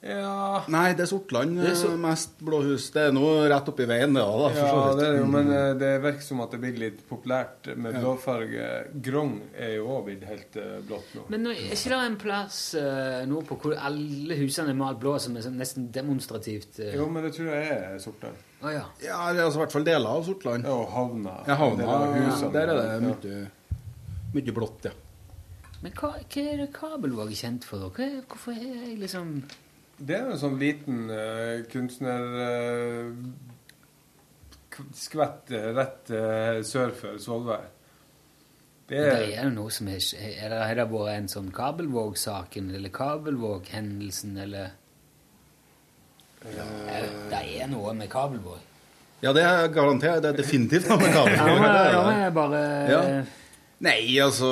Ja Nei, det er Sortland Det er så- eh, mest blåhus. Det er nå rett oppi veien, det òg, da. for Ja, det er jo, Mm. men eh, det virker som at det blir litt populært med blåfarge. Grong er jo òg blitt helt eh, blått nå. Men nå, er ikke det en plass uh, nordpå hvor alle husene er malt blå, som er sånn nesten demonstrativt? Jo, men det tror jeg er Sortland. Å ja. Ja, det er altså i hvert fall deler av Sortland. Ja, og havna. Ja, havna. Husene. Der er det Ja. mye, mye blått, ja. Men hva, hva er det Kabelvåg er kjent for? Hva, hvorfor er jeg liksom Det er jo en sånn liten uh, kunstner... k- skvett eh, rett eh, sør for Svolvær. Det Det er er jo noe som er Er det, har det vært en sånn Kabelvåg-saken, eller Kabelvåg-hendelsen, eller Eh, Det er noe med Kabelvåg. Ja, det er garantert. Det er definitivt noe med [laughs] Kabelvåg. Ja, men- det er ja, men bare Ja. Nei, altså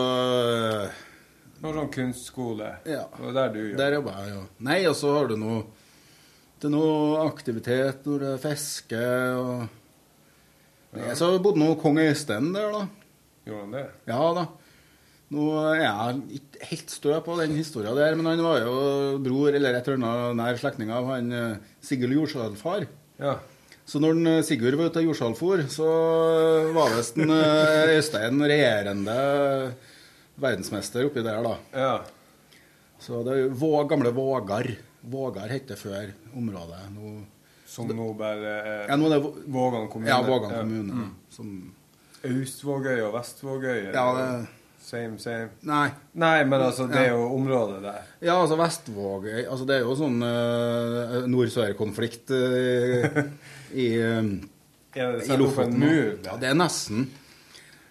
Noe sånn kunstskole. Ja. Det var der du jobba. Der jobber jeg, ja. Nei, og så har du noe Det er noe aktivitet når det er fiske og Nei, Så bodde nå kong Øystein der, da. Gjorde han det? Ja da. Nå er jeg ikke helt stø på den historia der, men han var jo bror eller et eller annet nær slektning av han eh, Sigurd Jordsalfar. Ja. Så når den, eh, Sigurd var ute av jordsalfor, så var visst eh, Øystein regjerende verdensmester oppi der, da. Ja. Så det er jo Vå, gamle Vågar. Vågar het det før området. Nå, Som nå bare eh, ja, nå er det Vågan kommune. Ja, Vågan Ja. kommune. Mm. Austvågøy og Vest-Vågøy? Ja, det- Same, same. Nei. Nei, men altså, det er Ja. jo området der. Ja, altså Vestvågøy altså Det er jo sånn uh, nord-sør-konflikt uh, [laughs] i, Er i Lofoten. mur? Ja, det er nesten.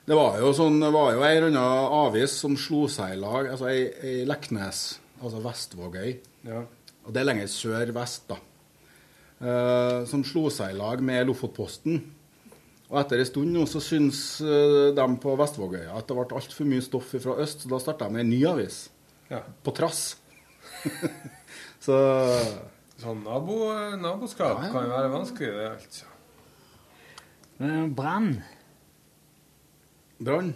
Det var jo sånn, det var jo ei eller annen avis som slo seg i lag, altså ei, ei Leknes, altså Vestvågøy. Ja. Og det er lenger sør-vest, da. eh, som slo seg i lag med Lofotposten. Og etter en stund nå så syns eh, de på Vestvågøya at det ble altfor mye stoff fra øst, så da starta de ei en ny avis. Ja. På trass. [laughs] så Sånn nabo, naboskap Ja, ja. kan jo være vanskelig, det, altså. Brann Brann.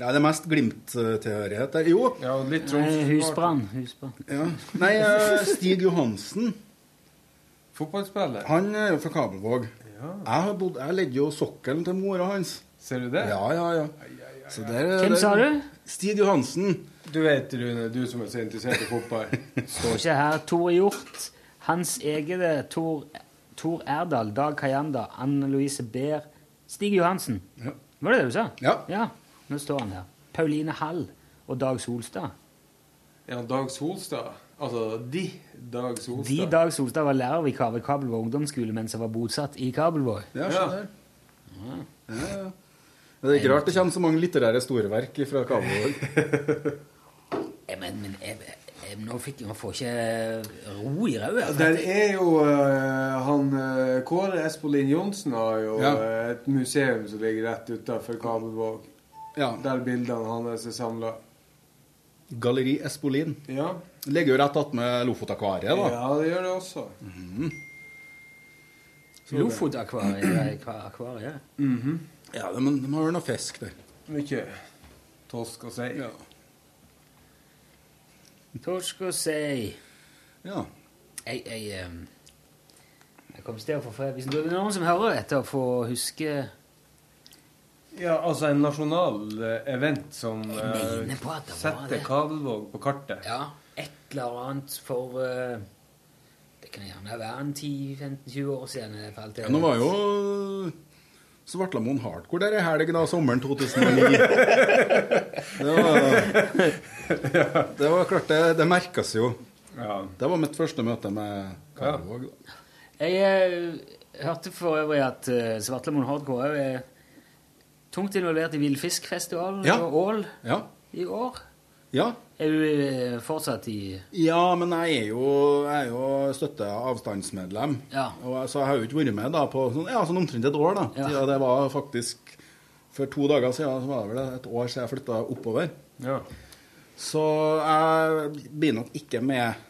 Nei, det er mest Glimt-tilhørighet der. Jo. Ja, litt Nei, Husbrann. Husbrann. Ja. Nei, eh, Stig Johansen. Fotballspiller. Han er jo fra Kabelvåg. Ja. Jeg har bodd, jeg ledde jo sokkelen til mora hans. Ser du det? Ja, ja, ja. Så der, Hvem der- sa du? Stig Johansen. Du vet, Rune, du som er så interessert i fotball. [laughs] Står ikke her. Tor Hjort, Hans Egede, Tor, Tor Erdal, Dag Kayanda, Anne Louise Behr, Stig Johansen. Ja. Var det det du sa? Ja. Nå står han her. Pauline Hall og Dag Solstad. Ja, Dag Solstad. Altså de Dag Solstad. De Dag Solstad var lærervikar ved Kabelvåg ungdomsskole mens han var bosatt i Kabelvåg. Ja, skjønner. Ja. Ja, ja. Det er ikke rart det kommer så mange litterære storverk fra Kabelvåg. [laughs] Men, men jeg, nå fikk man får ikke ro i rauet. Det er jo uh, han eh, Kåre Espolin Johnsen har jo Ja. eh, et museum som ligger rett utafor Kabelvåg. Ja. Der bildene hans er samla. Galleri Espolin. Ja. Det Ligger jo rett attmed Lofotakvariet, da. ja, det gjør det også. Lofotakvariet. det er akva- akvariet. Ja, de, de har jo noe fisk der. Mye tosk og sei. Ja. Torsk og sei. ja. Jeg, jeg, jeg kommer til å få Hvis det er noen som hører dette og får huske Ja, altså en nasjonal eh, event som Jeg eh, på setter det. Kabelvåg på kartet. Ja, et eller annet for eh, Det kan gjerne være en 10-15-20 år siden. ja nå var jo Svartlamoen Hardcore der i helg, da, sommeren 2009. [laughs] Det var, det var klart, det, det merkes jo. Ja. Det var mitt første møte med Kabelvåg. da. Jeg eh, hørte for øvrig at uh, Svartlamoen Hardcore er tungt involvert i Villfiskfestivalen Ja. og Ål Ja. i år. Ja. Er du eh, fortsatt i Ja, men jeg er jo, jeg er jo støtteavstandsmedlem. Ja. Og så jeg har jo ikke vært med da på sånn, ja, sånn omtrent et år, da. Ja. Siden det var faktisk For to dager siden så var det vel et år siden jeg flytta oppover. Ja. Så jeg blir nok ikke med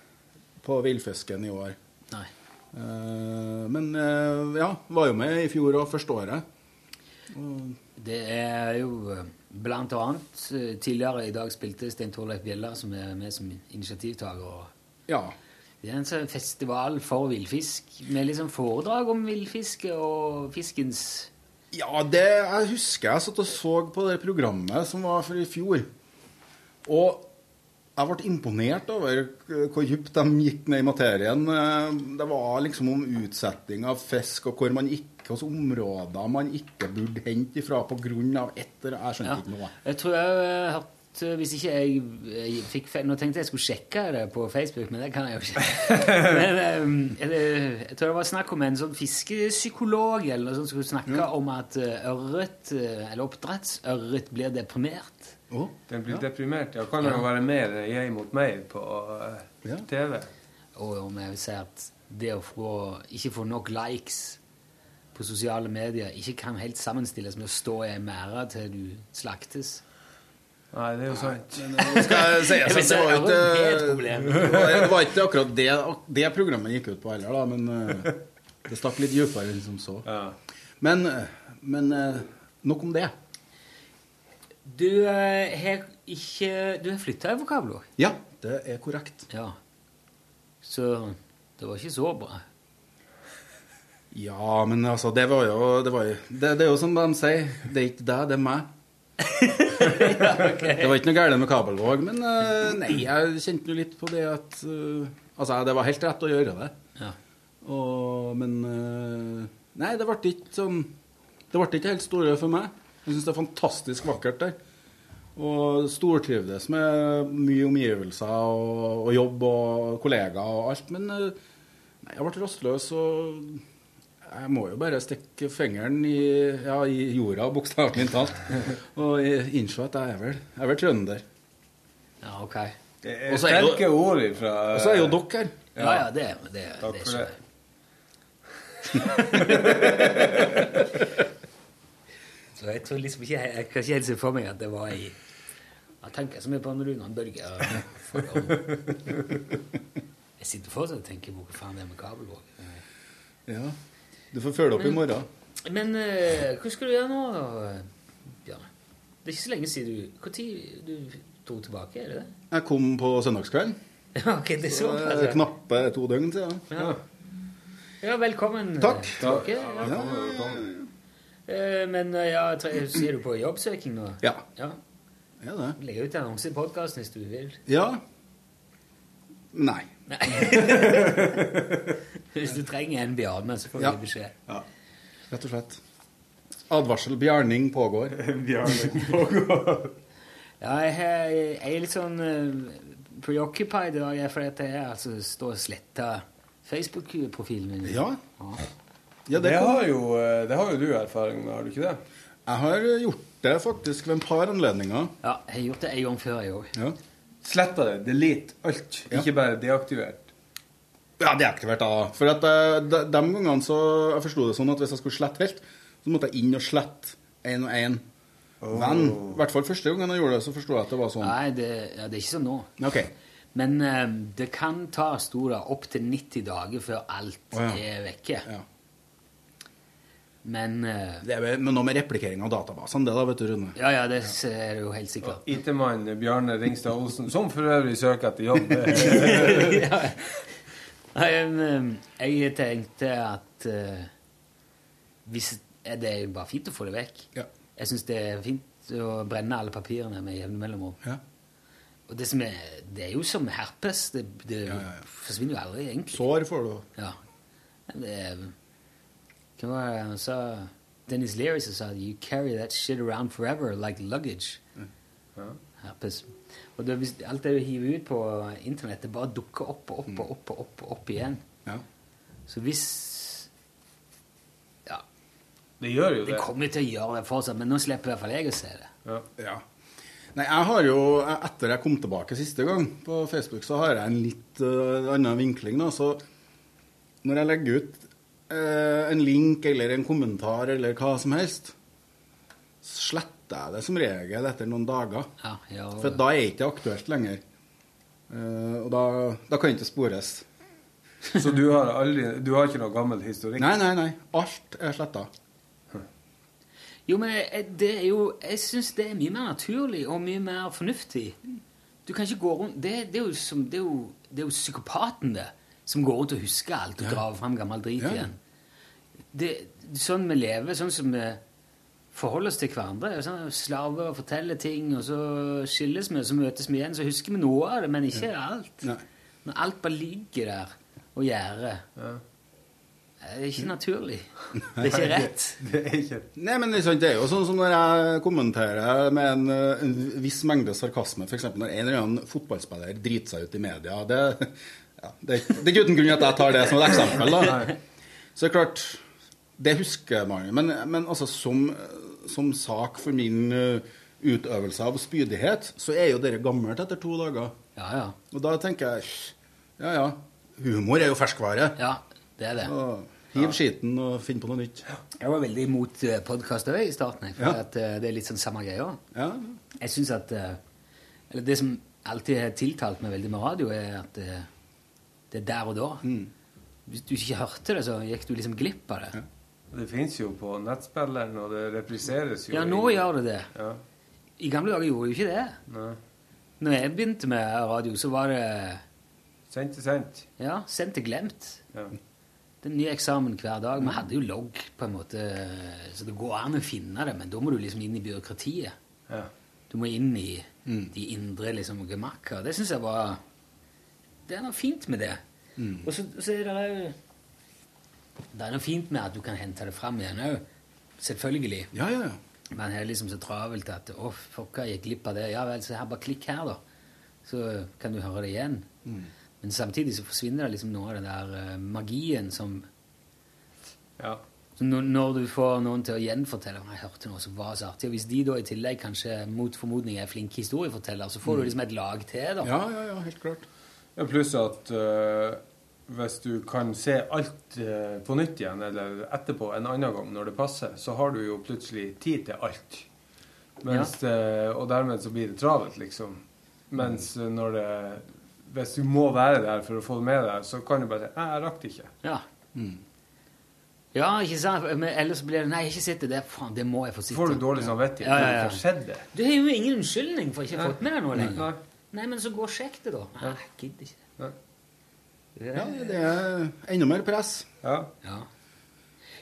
på villfisken i år. Nei. Eh, men eh, ja, var jo med i fjor og første året. Det er jo eh, blant annet eh, Tidligere i dag spilte Stein Torleif Bjella, som er med som initiativtaker. Ja. Det er en sånn festival for villfisk, med liksom foredrag om villfiske og fiskens Ja, det jeg husker jeg satt og så på det programmet som var for i fjor. Og jeg ble imponert over hvor dypt de gikk ned i materien. Eh, Det var liksom om utsetting av fisk, og hvor man ikke, hvilke områder man ikke burde hente ifra pga. ett eller Jeg skjønte Ja. ikke noe. Jeg tror jeg har hørt Hvis ikke jeg, jeg fikk feil Nå tenkte jeg skulle sjekke det på Facebook, men det kan jeg jo ikke. [laughs] men, eh, det- jeg tror det var snakk om en sånn fiskepsykolog eller noe sånt som skulle snakke om at eh, ørret, eh, eller oppdrettsørret, blir deprimert. Den blir deprimert. Ja, kan det jo være mer jeg mot meg på eh, TV. Og om jeg vil si at det å få, ikke få nok likes på sosiale medier ikke kan helt sammenstilles med å stå i ei merde til du slaktes. Nei, det er jo sant. Nå skal jeg si [laughs] Jeg vil det var ikke [laughs] det var, det var ikke akkurat det, det programmet gikk ut på heller, da, men eh, det stakk litt dypere enn som så. Men, eh, men eh, nok om det. Du har ikke Du har flytta over kabler? Ja, det er korrekt. Ja. Så det var ikke så bra. Ja, men altså, det var jo Det, var jo, det, det er jo som de sier, det er ikke deg, det er meg. [laughs] Det var ikke noe galt med kabelvåg, men uh, nei, jeg kjente jo litt på det at uh, Altså, det var helt rett å gjøre det. Ja. Og, men uh, Nei, det ble ikke sånn Det ble ikke helt store for meg. Jeg syns det er fantastisk vakkert der. Og stortrivdes med mye omgivelser og, og jobb og kollegaer og alt. Men nei, jeg ble rastløs, og jeg må jo bare stikke fingeren i, ja, i jorda, bokstavelig talt, og innse at jeg er vel, jeg er vel trønder. Ja, ok. Det er Og så er jo- sterke ord fra Og så er jo dere her. Ja, ja, det, det, Takk det for det. [laughs] Så jeg tror liksom ikke Jeg kan ikke helt se for meg at det var i Jeg tenker så mye på Runan Børge. [laughs] Jeg sitter fortsatt og tenker på hvor faen det er med kabelvåg. Ja. Du får følge opp i morgen. Men uh, hva skal du gjøre nå, Bjørn? Det er ikke så lenge siden du Når du dro tilbake, er det det? Jeg kom på søndagskvelden. [laughs] Ja, ok, det er så Så, eh. Knappe to døgn siden. Ja. Ja, velkommen Takk. tilbake. Ja. Ja. Eh, Men eh, ja, sier du på jobbsøking nå? Ja. ja. Ja, det. Legg ut annonse i podkasten hvis du vil. Ja. Nei. [laughs] Hvis du trenger en Bjarne, så får du Ja. beskjed. Ja. Rett og slett. Advarsel bjarning pågår. [laughs] Bjarning pågår. Ja, jeg, er- jeg er litt sånn uh, preoccupied i dag, fordi at jeg altså står og sletter Facebook-profilen min. Ja. Ja, det, det, har jo, eh, det har jo du erfaring med, har du ikke det? Jeg har gjort det faktisk ved en par anledninger. Ja, jeg har gjort det en gang før, jeg òg. Ja. Sletta det. Delete alt. Ikke bare deaktivert. Ja, deaktivert da. For at eh, de, de gangene så Jeg forsto det sånn at hvis jeg skulle slette helt, så måtte jeg inn og slette én og én Men I hvert fall første gangen jeg gjorde det, så forsto jeg at det var sånn. Nei, det, ja, det er ikke sånn nå. Ok. Men eh, det kan ta store opptil 90 dager før alt oh, ja. er vekke. Ja. Men uh, Det er noe med replikering av databasene, det da, vet du, Rune. Ja, ja, det er jo helt sikkert. IT-mann Bjarne Ringstad Olsen, som for øvrig søker etter jobb. [laughs] ja. Nei, men, eh, jeg tenkte at uh, hvis er Det er bare fint å få det vekk. Ja. Jeg syns det er fint å brenne alle papirene med jevne mellomrom. Ja. Og det, som er, det er jo som herpes. Det, det forsvinner jo aldri, egentlig. Sår får du. Ja. Men det er Hva var det? Dennis Leary som sa You carry that shit around forever like luggage. Herpes. Og det, hvis, alt det du hiver ut på internett, det bare dukker opp og opp og opp og opp, opp igjen. Ja. Så hvis Ja. Det gjør jo Det det. kommer til å gjøre det fortsatt, men nå slipper i hvert fall jeg å se det. Ja. Nei, jeg har jo, etter jeg kom tilbake siste gang på Facebook, så har jeg en litt uh, annen vinkling. da, så når jeg legger ut en link eller en kommentar eller hva som helst, sletter jeg det som regel etter noen dager. Ja, ja, For da er det ikke aktuelt lenger. Eh, og da, da kan det ikke spores. Så du har aldri Du har ikke noe gammel historikk? Nei, nei, nei. Alt er sletta. Jo, men det er jo Jeg syns det er mye mer naturlig og mye mer fornuftig. Du kan ikke gå rundt Det, det, er, jo som, det, er, jo, det er jo psykopaten, det, som går rundt og husker alt og Ja. graver fram gammel drit Ja. igjen. Det, sånn vi lever, sånn som vi forholder oss til hverandre. er Sånn, slaver og forteller ting, og så skilles vi, og så møtes vi igjen. Så husker vi noe av det, men ikke alt. Nei. Når alt bare ligger der og gjærer. Det er ikke naturlig. Det er ikke rett. [laughs] Det er ikke Nei, men det er sant, det er jo sånn som når jeg kommenterer med en, en viss mengde sarkasme, f.eks. når en eller annen fotballspiller driter seg ut i media. Det, ja, det, det er ikke uten grunn at jeg tar det som et eksempel. da. Så det er klart, det husker man. Men, men altså, som, som sak for min øh, utøvelse av spydighet, så er jo dere gammelt etter to dager. Ja, ja. Og da tenker jeg ja, ja. Humor er jo ferskvare. Ja, det er det. Og hiv skiten og finn på noe nytt. Jeg var veldig imot podkast òg i starten. For eh, det er litt sånn samme greia. Ja. Jeg synes at eh, Eller det som alltid har tiltalt meg veldig med radio, er at eh, det er der og da. Mm. Hvis du ikke hørte det, så gikk du liksom glipp av det. Det fins jo på nettspilleren, og det repliseres jo Ja, nå i- gjør det det. Ja. I gamle dager gjorde det jo ikke det. Nei. Når jeg begynte med radio, så var det Sendt til sendt. Ja, sendt til glemt. Ja. Det er en ny eksamen hver dag. Vi hadde jo logg, på en måte, så det går an å finne det, men da må du liksom inn i byråkratiet. Ja. Du må inn i de indre liksom, gemakker. Det syns jeg var Det er noe fint med det. Og så, så er det òg Det er noe fint med at du kan hente det fram igjen òg. Selvfølgelig. Ja, ja, ja. Man er liksom så travelt at Å, fucka, jeg gikk glipp av det. Ja vel, så her, bare klikk her, da. Så kan du høre det igjen. Men samtidig så forsvinner det liksom noe av den der uh, magien som Ja. når, når du får noen til å gjenfortelle jeg hørte noe som var så artig, og hvis de da i tillegg kanskje mot formodning er flinke historiefortellere, så får du liksom et lag til, da. Ja, ja, ja, helt klart. Ja, pluss at uh, hvis du kan se alt uh, på nytt igjen, eller etterpå en annen gang når det passer, så har du jo plutselig tid til alt. Mens det, og dermed så blir det travelt, liksom. Mens øh, når det Hvis du må være der for å få det med deg, så kan du bare si jeg rakk det ikke'. Ja. Ja, ikke sant? Men ellers blir det Nei, jeg har ikke sett det der. Faen, det må jeg få sitte. Får du dårlig samvittighet Ja, ja, ja. det? Du har jo ingen unnskyldning for ikke å ha fått med deg noe lenger. Nei. Men så gå og sjekk det, da. Nei, jeg gidder ikke. Nei. Ja, det er enda mer press. Ja. Ja.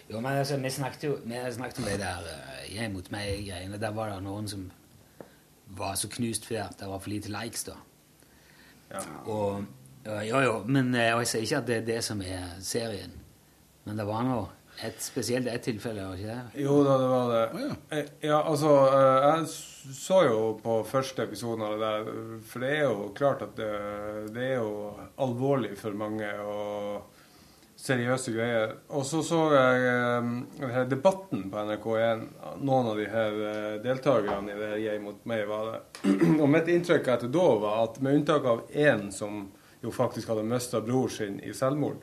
Jo, men altså, vi snakket jo vi snakket om det der uh, jeg mot meg-greiene. Der var det noen som var så knust fordi det var for lite likes, da. Ja. Og ja, Jo, jo, men eh, og jeg sier ikke at det er det som er serien. Men det var nå et spesielt ett tilfelle, var ikke det? Jo da, det var det. Oh, ja. Ja, altså eh, Jeg så jo på første episoden av det der, for det er jo klart at det, det er jo alvorlig for mange og seriøse greier. Og så så jeg eh, debatten på NRK1. Noen av de her eh, deltakerne i det her Jeg mot meg var det. [clears throat] Og mitt inntrykk etter da var at med unntak av én som jo faktisk hadde mista bror sin i selvmord,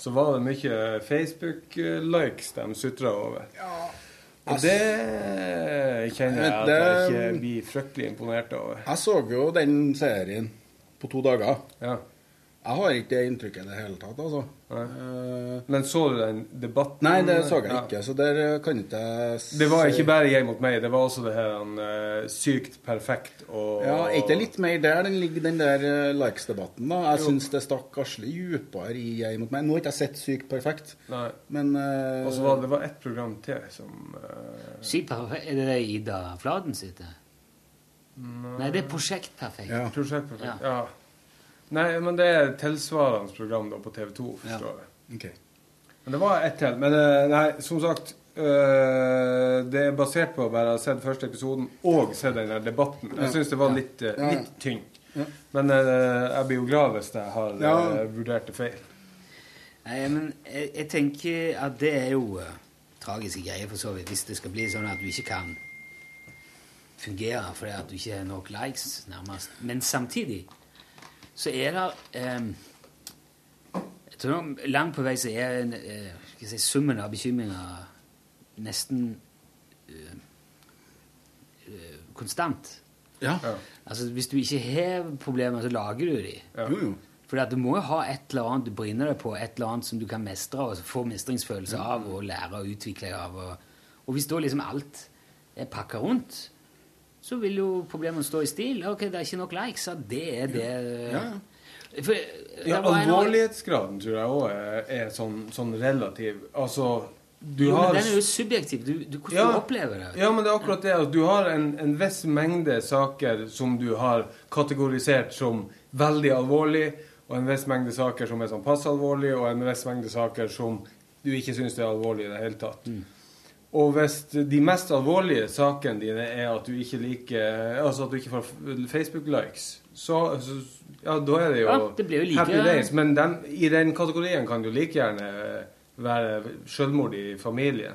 så var det mye Facebook-likes de sutra over. Ja. Og det kjenner jeg at jeg ikke blir fryktelig imponert over. Jeg så jo den serien på to dager. Ja. Jeg har ikke det inntrykket i det hele tatt, altså. Nei. Eh, Men så du den debatten? nei, det så jeg Ja. ikke, så der kan ikke jeg Det var ikke bare jeg mot meg, det var også det her eh, sykt perfekt og Ja, Er ikke det litt mer der den ligger, den der eh, likes-debatten? da? Jeg syns det stakk Asle dypere i Jeg mot meg. Nå har ikke jeg sett Sykt perfekt, Nei. men uh, Og så var det, var ett program til som «Sykt perfekt», er det det Ida Fladen sitter? det? Nei, det er Prosjektperfekt. Ja. Prosjekt perfekt. Ja. Ja. Nei, men det er tilsvarende program da på TV 2, Ja. forstår jeg. ok. Men det var ett til. Men eh, nei, som sagt øh, Det er basert på å bare ha sett første episoden og sett den der debatten. Jeg Ja. syns det var litt, eh, Ja, ja. litt tynt. Ja. Men øh, jeg blir jo glad hvis jeg har Ja. vurdert det feil. Nei, men jeg, jeg tenker at det er jo uh, tragiske greier, for så vidt, hvis det skal bli sånn at du ikke kan fungere fordi at du ikke har nok likes, nærmest. Men samtidig så er det eh, Jeg tror langt på vei så er eh, skal jeg si, summen av bekymringer nesten eh, eh, konstant. Ja. Altså, Hvis du ikke har problemer, så lager du de. Jo, jo. For at du må jo ha et eller annet du brenner deg på, et eller annet som du kan mestre og få mestringsfølelse Mm. av og lære og utvikle av. Og, og hvis da liksom alt er pakka rundt, så vil jo problemene stå i stil. Ok, det er ikke nok likes, så det er det Ja, For, Ja, alvorlighetsgraden tror jeg òg er, er sånn, sånn relativ. Altså, du jo, har men den er jo subjektiv. Du, du, hvordan Ja. du opplever det. Ja, men det er akkurat det at du har en, en viss mengde saker som du har kategorisert som veldig alvorlig, og en viss mengde saker som er sånn passe alvorlig, og en viss mengde saker som du ikke syns er alvorlig i det hele tatt. Og hvis de mest alvorlige sakene dine er at du ikke liker Altså at du ikke får Facebook-likes, så, så Ja, da er det jo Ja, det blir jo like- happy days. Men den, i den kategorien kan du like gjerne være selvmord i familien.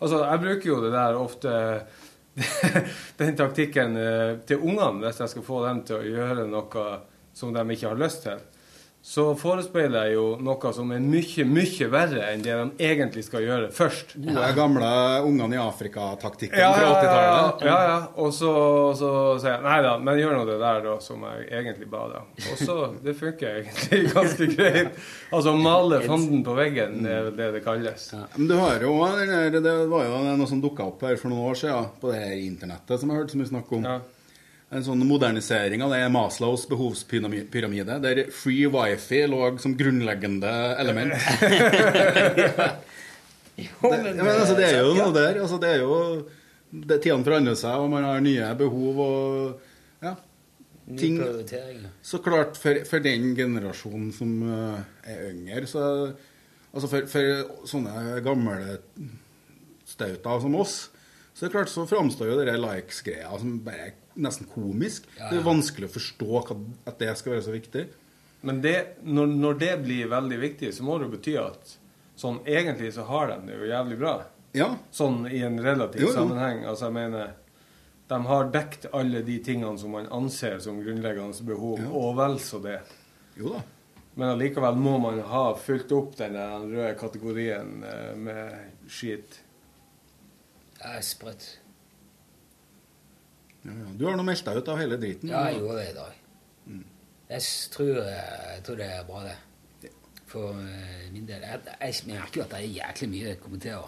Altså, jeg bruker jo det der ofte [laughs] Den taktikken eh, til ungene, hvis jeg skal få dem til å gjøre noe som de ikke har lyst til. Så forespeiler jeg jo noe som er mye, mye verre enn det de egentlig skal gjøre først. Gode, gamle ungene i Afrika-taktikken Ja, fra ja, ja, 80-tallet. ja, ja. Og så, så sier jeg nei da, men gjør nå det der da, som jeg egentlig ba deg om. Og så, [laughs] det funker egentlig [laughs] ganske greit. Altså male fanden på veggen, det er vel det det kalles. Men du har jo den der, Det var jo noe som dukka opp her for noen år siden på det her internettet som jeg hørte så mye snakk om. En sånn modernisering av det er Maslows behovspyramide, der free wifi lå som grunnleggende element. [laughs] det, ja, men altså, det er jo noe der. Altså, det er jo det, Tidene forandrer seg, og man har nye behov og ja, ting. Så klart, for, for den generasjonen som eh, er yngre, så Altså for, for sånne gamle stauter som oss, så er klart så framstår jo denne likes-greia som bare nesten komisk. Ja, Det er vanskelig å forstå hva, at det skal være så viktig. Men det, når, når det blir veldig viktig, så må det jo bety at sånn egentlig så har de det jo jævlig bra. Ja. Sånn i en relativ Jo, jo. sammenheng. Altså jeg mener De har dekt alle de tingene som man anser som grunnleggende behov, og vel så det. Jo da. Men allikevel må man ha fylt opp den røde kategorien eh, med skit. Det er sprøtt. Ja, ja. Du har nå meldt deg ut av hele driten. Ja, jeg gjorde det i dag. Jeg, tror, jeg tror det er bra, det. For eh, min del. Jeg, jeg merker jo at det er jæklig mye jeg kommer til å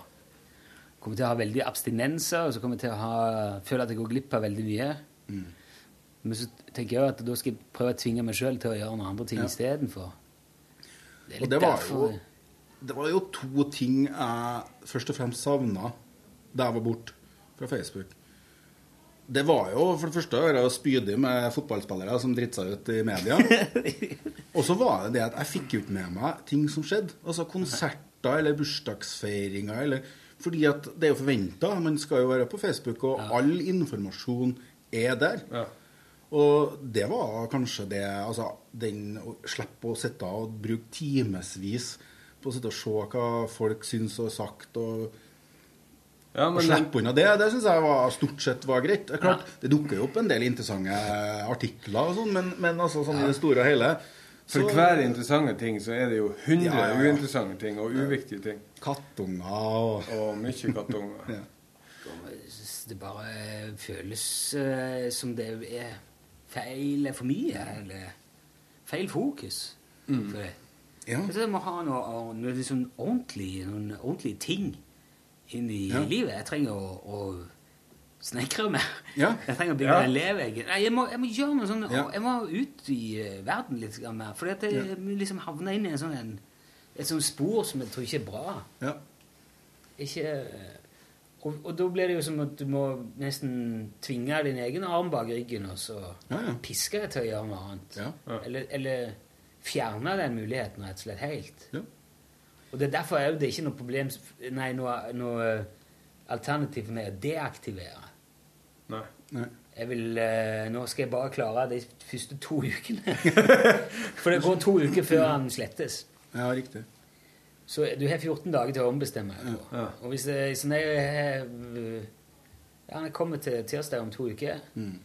kommer til å ha veldig abstinenser, og så kommer jeg til å ha, føle at jeg går glipp av veldig mye. Men så tenker jeg jo at da skal jeg prøve å tvinge meg sjøl til å gjøre noen andre ting Ja. istedenfor. Det Og det var, derfor jo, det var jo to ting jeg først og fremst savna da jeg var borte fra Facebook. Det var jo for det første å være spydig med fotballspillere som dritter seg ut i media. [laughs] Og så var det det at jeg fikk ut med meg ting som skjedde. Altså konserter eller bursdagsfeiringer eller Fordi at det er jo forventa. Man skal jo være på Facebook, og all informasjon er der. Og det var kanskje det Altså, den å slippe å sitte og bruke timevis på å sitte og se hva folk syns og har sagt, og, Ja, men... Å slippe unna det, det syns jeg var, stort sett var greit. Det er klart, det dukker jo opp en del interessante artikler og sånn, men, men altså sånn i det store og hele For så- hver interessante ting så er det jo 100 Ja, ja, uinteressante ting og uviktige ting. Kattunger og Og mye kattunger. [laughs] ja. Det bare føles eh, som det er feil for mye, eller feil fokus. Mm. For det. Ja. Jeg det må ha noe, noe liksom ordentlig, noen ordentlige ting inn i Ja. livet. Jeg trenger å, å snekre mer. Ja. Jeg trenger å bygge Ja. en levevegg. Jeg må, jeg må gjøre noe sånn. Ja. Jeg må ut i eh, verden litt mer. mer. For jeg Ja. liksom havner inn i en sånn, en, et sånt spor som jeg tror ikke er bra. Ja. Ikke og, og da blir det jo som at du må nesten tvinge din egen arm bak ryggen og så Ja, ja. piske deg til å gjøre noe annet. Ja. Eller, eller fjerne den muligheten rett og slett helt. Ja. Og det er derfor er det ikke noe problem Nei, noe, noe alternativ med å deaktivere. Nei. Nei. Jeg vil, eh, nå skal jeg bare klare de første to ukene. [laughs] For det går to uker før han slettes. ja, riktig. Så du har 14 dager til å ombestemme deg. Ja. Og hvis jeg, så når jeg Ja, jeg kommer til tirsdag om to uker, Mm.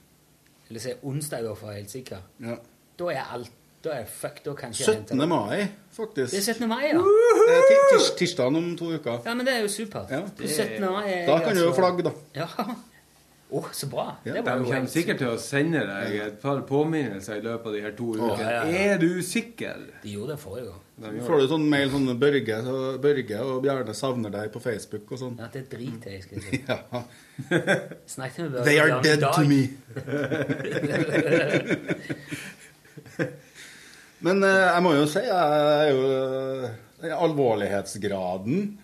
eller så er onsdag for å være helt sikker, Ja. da er alt Da er fuck, da kan ikke jeg hente 17. mai, faktisk. Det er 17. mai, ja. Det er ti- tirs tirsdagen om to uker. Ja, men det er jo supert. Ja. Det er 17. mai er Da kan du jo altså- flagge, da. Ja. [laughs] Å, så bra. De Det var jo kommer helt sikkert til å sende deg et par påminnelser i løpet av de her to ukene. ja, ja. Er du sikker? De gjorde det forrige gang. De gjør Får du sånn mail sånn Børge, så Børge og Bjarne savner deg på Facebook og sånn? Ja, det driter jeg i, skal jeg si. [laughs] Ja. Snakket med Børge They are i dead dag. to me. [laughs] Men eh, jeg må jo si jeg er jo eh, Alvorlighetsgraden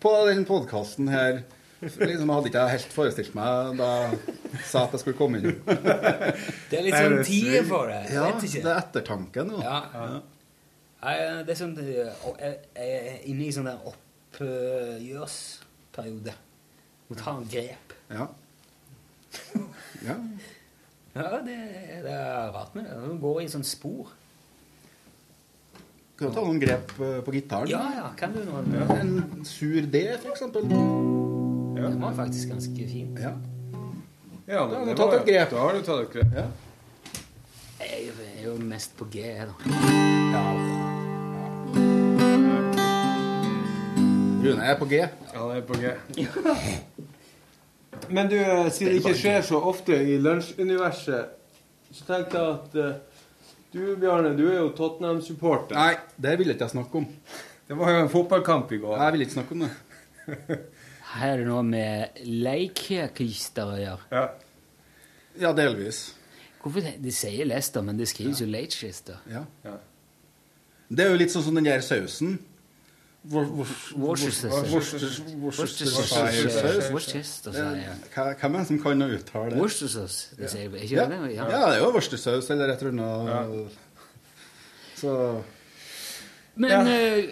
på den podkasten her liksom hadde ikke jeg helt forestilt meg da jeg sa at jeg skulle komme inn. Det er litt sånn tid for det. Ja, vet ikke. det er ettertanken, jo. Ja. Nei, det er sånn at Jeg jeg er inne i sånn der oppgjørsperiode. Må ta en grep. Ja. ja. Ja, det, det er rart med det. Du går i sånn spor. Kan du ta noen grep eh, på gitaren? Ja, ja, kan du noe? En sur D, for eksempel. Den var faktisk ganske fint. Ja. Ja, Da har du tatt et grep. Da har du tatt et grep. Ja. Jeg er jo mest på G, da. Rune er på G. Ja, Han er på G. Men du, eh, siden det ikke skjer så ofte i lunsjuniverset, så tenkte jeg at eh, du, Bjarne, du er jo Tottenham-supporter. Nei, det vil ikke jeg snakke om. Det var jo en fotballkamp i går. Jeg vil ikke snakke om det. [laughs] Her er det noe med Leikirkister å gjøre. Ja. Ja, delvis. Hvorfor det, de sier Leicester, men det skrives jo Leicester? Ja. Det er jo litt sånn som den der sausen. Worcestershire Hvem er det som kan å uttale det? Worcestersaus, det sier vi Ikke Ja. det? ja, det er jo worcestersaus eller et eller annet. Så Men eh,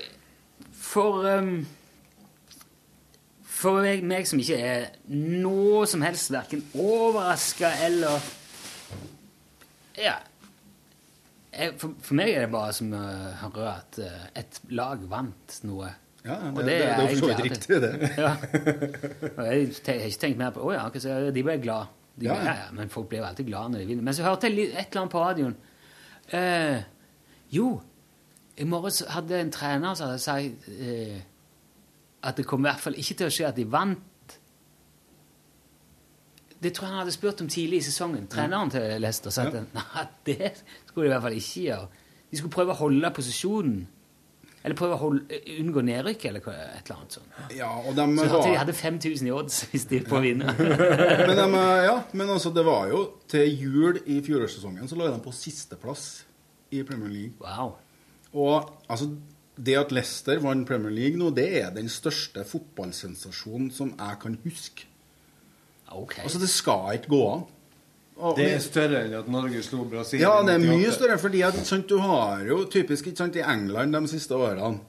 for um, For meg, meg som ikke er noe som helst verken overraska eller Ja. Jeg, for, for meg er det bare som å høre at uh, et lag vant noe. Ja, Og det, det, det er jo for så vidt riktig, det. [laughs] Ja. Og jeg har ikke tenkt mer på Å ja, ok, så de ble glad. De, Ja, ja, ja. ja. men folk blir jo alltid glad når de vinner. Men så hørte jeg et eller annet på radioen. Uh, jo, i morges hadde en trener som hadde sagt eh, at det kom i hvert fall ikke til å skje at de vant. Det tror jeg han hadde spurt om tidlig i sesongen. Treneren til Leicester sa at [laughs] nei, det skulle de i hvert fall ikke gjøre. De skulle prøve å holde posisjonen. Eller prøve å holde, unngå nedrykk, eller et eller annet sånt. Ja, og de Så var... de hadde 5000 i odds hvis de på å vinne. men, de, ja, men altså, det var jo til jul i fjorårssesongen så lå de på sisteplass i Premier League. Wow. Og altså, det at Leicester vant Premier League nå, det er den største fotballsensasjonen som jeg kan huske. Ok. Altså, det skal ikke gå an. Og- Det er større enn at Norge slo Brasil. Ja, det er mye større, fordi at, sant, du har jo typisk ikke sant, i England de siste årene,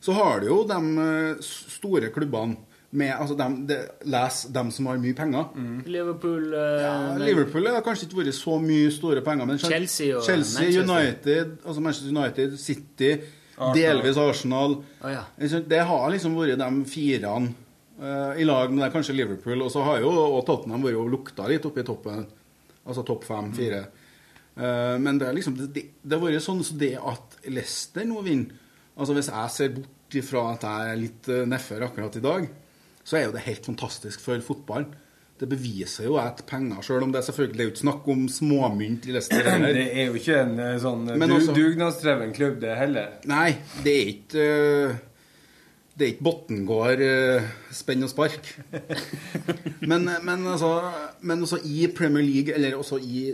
så har du jo de eh, store klubbene med altså dem, de, Les dem som har mye penger. Liverpool uh, Ja, Liverpool har kanskje ikke vært så mye store penger, men Chelsea og Chelsea Manchester. United, altså Manchester United, City, Arsenal. delvis Arsenal oh, ja. Det har liksom vært de firene i lag med det, kanskje Liverpool, og så har jo og Tottenham vært og lukta litt oppe i toppen. Altså topp fem, fire. Eh, men det liksom det, det, det har vært sånn så det at Leicester nå vinner Altså Hvis jeg ser bort ifra at jeg er litt uh, nedfor akkurat i dag, så er jo det helt fantastisk for fotballen. Det beviser jo at penger, sjøl om det er selvfølgelig det er jo ikke snakk om småmynt i Leicester. [clears throat] heller. Det er jo ikke en eh, sånn eh, du, dugnadsdreven klubb, det heller. Nei, det er ikke eh, Det er ikke Bottengård uh, spenn og spark. [laughs] men, men, altså, men også i Premier League, eller også i,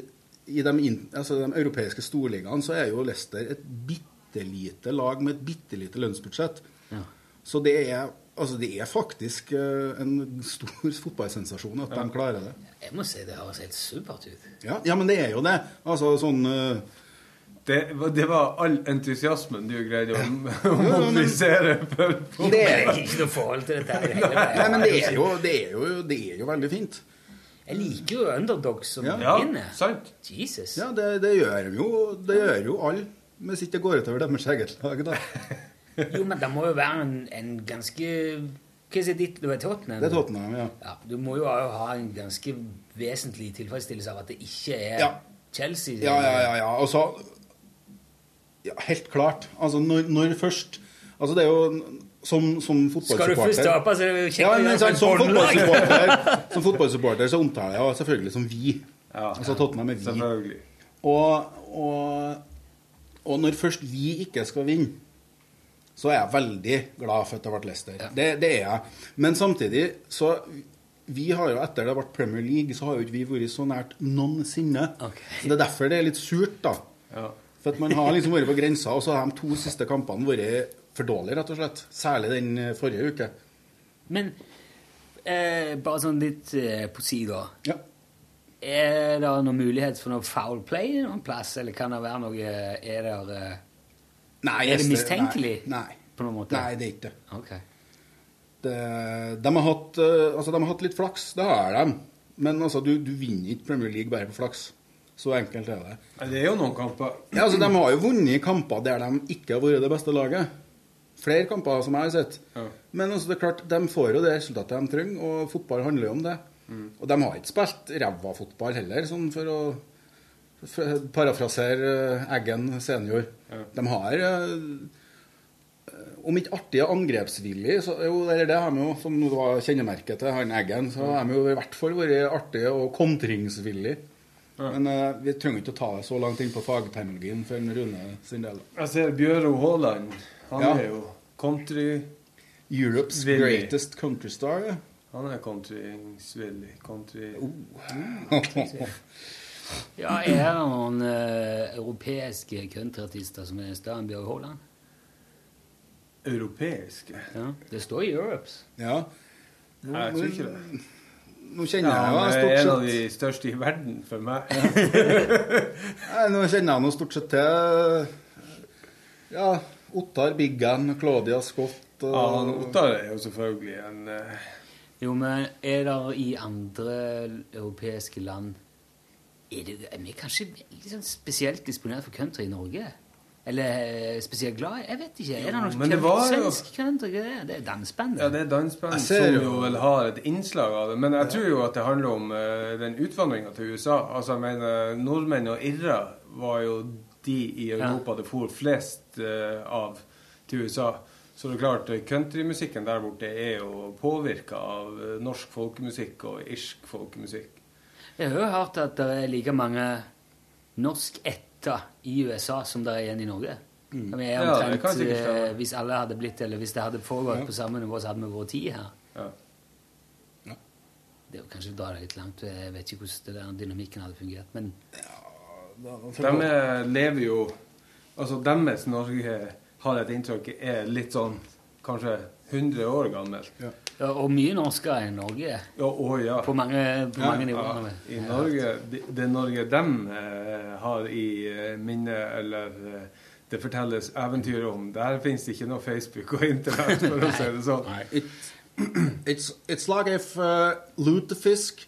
i de, altså de europeiske storligaene, så er jo Leicester et bitte lite lag med et bitte lite lønnsbudsjett. Så det er, altså det er faktisk eh, en stor [laughs] fotballsensasjon at de klarer det. Jeg må si det høres helt supert ut. Ja, ja, men det er jo det. Altså sånn eh, Det, var- det var all entusiasmen du greide å, mobilisere for Det er ikke noe forhold til dette. her i hele Nei, men det er jo, det er jo, det er jo veldig fint. Jeg liker jo underdogs som Ja. Ja, sant. Jesus. Ja, det, det gjør jo det gjør jo alle. Hvis ikke det går utover deres eget lag, da. Jo, men det må jo være en, en ganske Hva er ditt? Det er Tottenham? Det er Tottenham, ja. ja. Du må jo ha en ganske vesentlig tilfredsstillelse av at det ikke er Ja. Chelsea. Ja, ja, ja. ja. Og så ja, Helt klart. Altså, når, når først Altså, det er jo som, som fotballsupporter Skal du først tape, så er det kjekt ja, et som, fotballsupporter, som fotballsupporter så omtaler jeg selvfølgelig som vi. altså Tottenham er vi. Selvfølgelig. Og, og, og når først vi ikke skal vinne, så er jeg veldig glad for at det ble Leicester. Det, det er jeg. Men samtidig så vi har jo Etter det ble Premier League, så har jo ikke vi vært så nært noensinne. Så Det er derfor det er litt surt, da. For man har liksom vært på grensa, og så har de to siste kampene vært for dårlige, rett og slett. Særlig den eh, forrige uke. Men eh, bare sånn litt eh, på sida. Ja. Er det noen mulighet for noe foul play noen plass, eller kan det være noe Er det, eh, Nei, er det mistenkelig Nei, nei. på noen måte? Nei, det er ikke det. Ok. det de, har hatt, eh, altså, de har hatt litt flaks, det har de. Men altså, du, du vinner ikke Premier League bare på flaks. Så enkelt er det. Det er jo noen kamper. Ja, altså, De har jo vunnet kamper der de ikke har vært det beste laget. Flere kamper som jeg har sett. Men altså, det er klart, de får jo det resultatet de trenger, og fotball handler jo om det. Mm. Og de har ikke spilt ræva fotball heller, sånn for å for parafrasere eh, Eggen senior. De har eh, om ikke artig og angrepsvillig, så jo, det det har de jo, som var kjennemerket til han Eggen, så har de jo i hvert fall vært artige og kontringsvillig. Men uh, vi trenger ikke å ta det så langt inn på fagterminologien for en Rune sin del. Jeg ser Bjøro Haaland. Han Ja. er jo country Europe's Villig. greatest countrystar, ja. Han er countryvillig. Country... [laughs] Ja, er det noen uh, europeiske countryartister som er større enn Bjørg Haaland? Europeiske? Ja, det står Europes. Ja. Jeg tror ikke det. Nå kjenner Ja, jeg jo han er en av de største i verden for meg. [laughs] Nei, Nå kjenner jeg nå stort sett til Ja, Ottar Biggan, Claudia Scott og Ja, Ottar er jo selvfølgelig en uh... Jo, men er det i andre europeiske land Er, det, er vi kanskje veldig sånn spesielt disponert for country i Norge? Eller eh, spesielt glad? Jeg vet ikke. Er det noe det var svensk kalender? Det er- det er dansband. Ja, det er dansband som jo vel har et innslag av det. Men jeg tror jo at det handler om uh, den utvandringa til USA. Altså, jeg mener, Nordmenn og irrer var jo de i Europa det for flest uh, av til USA. Så det er klart, countrymusikken der borte er jo påvirka av norsk folkemusikk og irsk folkemusikk. Jeg har jo hørt at det er like mange norsk-ætta i USA som det er igjen i Norge. Mm. Vi er Ja, omtrent, sikkert eh, Hvis alle hadde blitt, eller hvis det hadde foregått Ja. på samme nivå, så hadde vi vært ti her. Ja. Det er jo kanskje å dra det litt langt. Jeg vet ikke hvordan der dynamikken hadde fungert. Men De er- lever jo Altså, deres Norge har et inntrykk er litt sånn kanskje 100 år gammelt. Ja, og mye norskere enn Norge. Ja, å, ja. På mange, på mange Ja, nivåer. I Norge, det, det Norge de eh, har i eh, minne, eller eh, det fortelles eventyr om, der finnes det ikke noe Facebook og Internett, for å si det [laughs] sånn. It, it's, it's like if uh, Lutefisk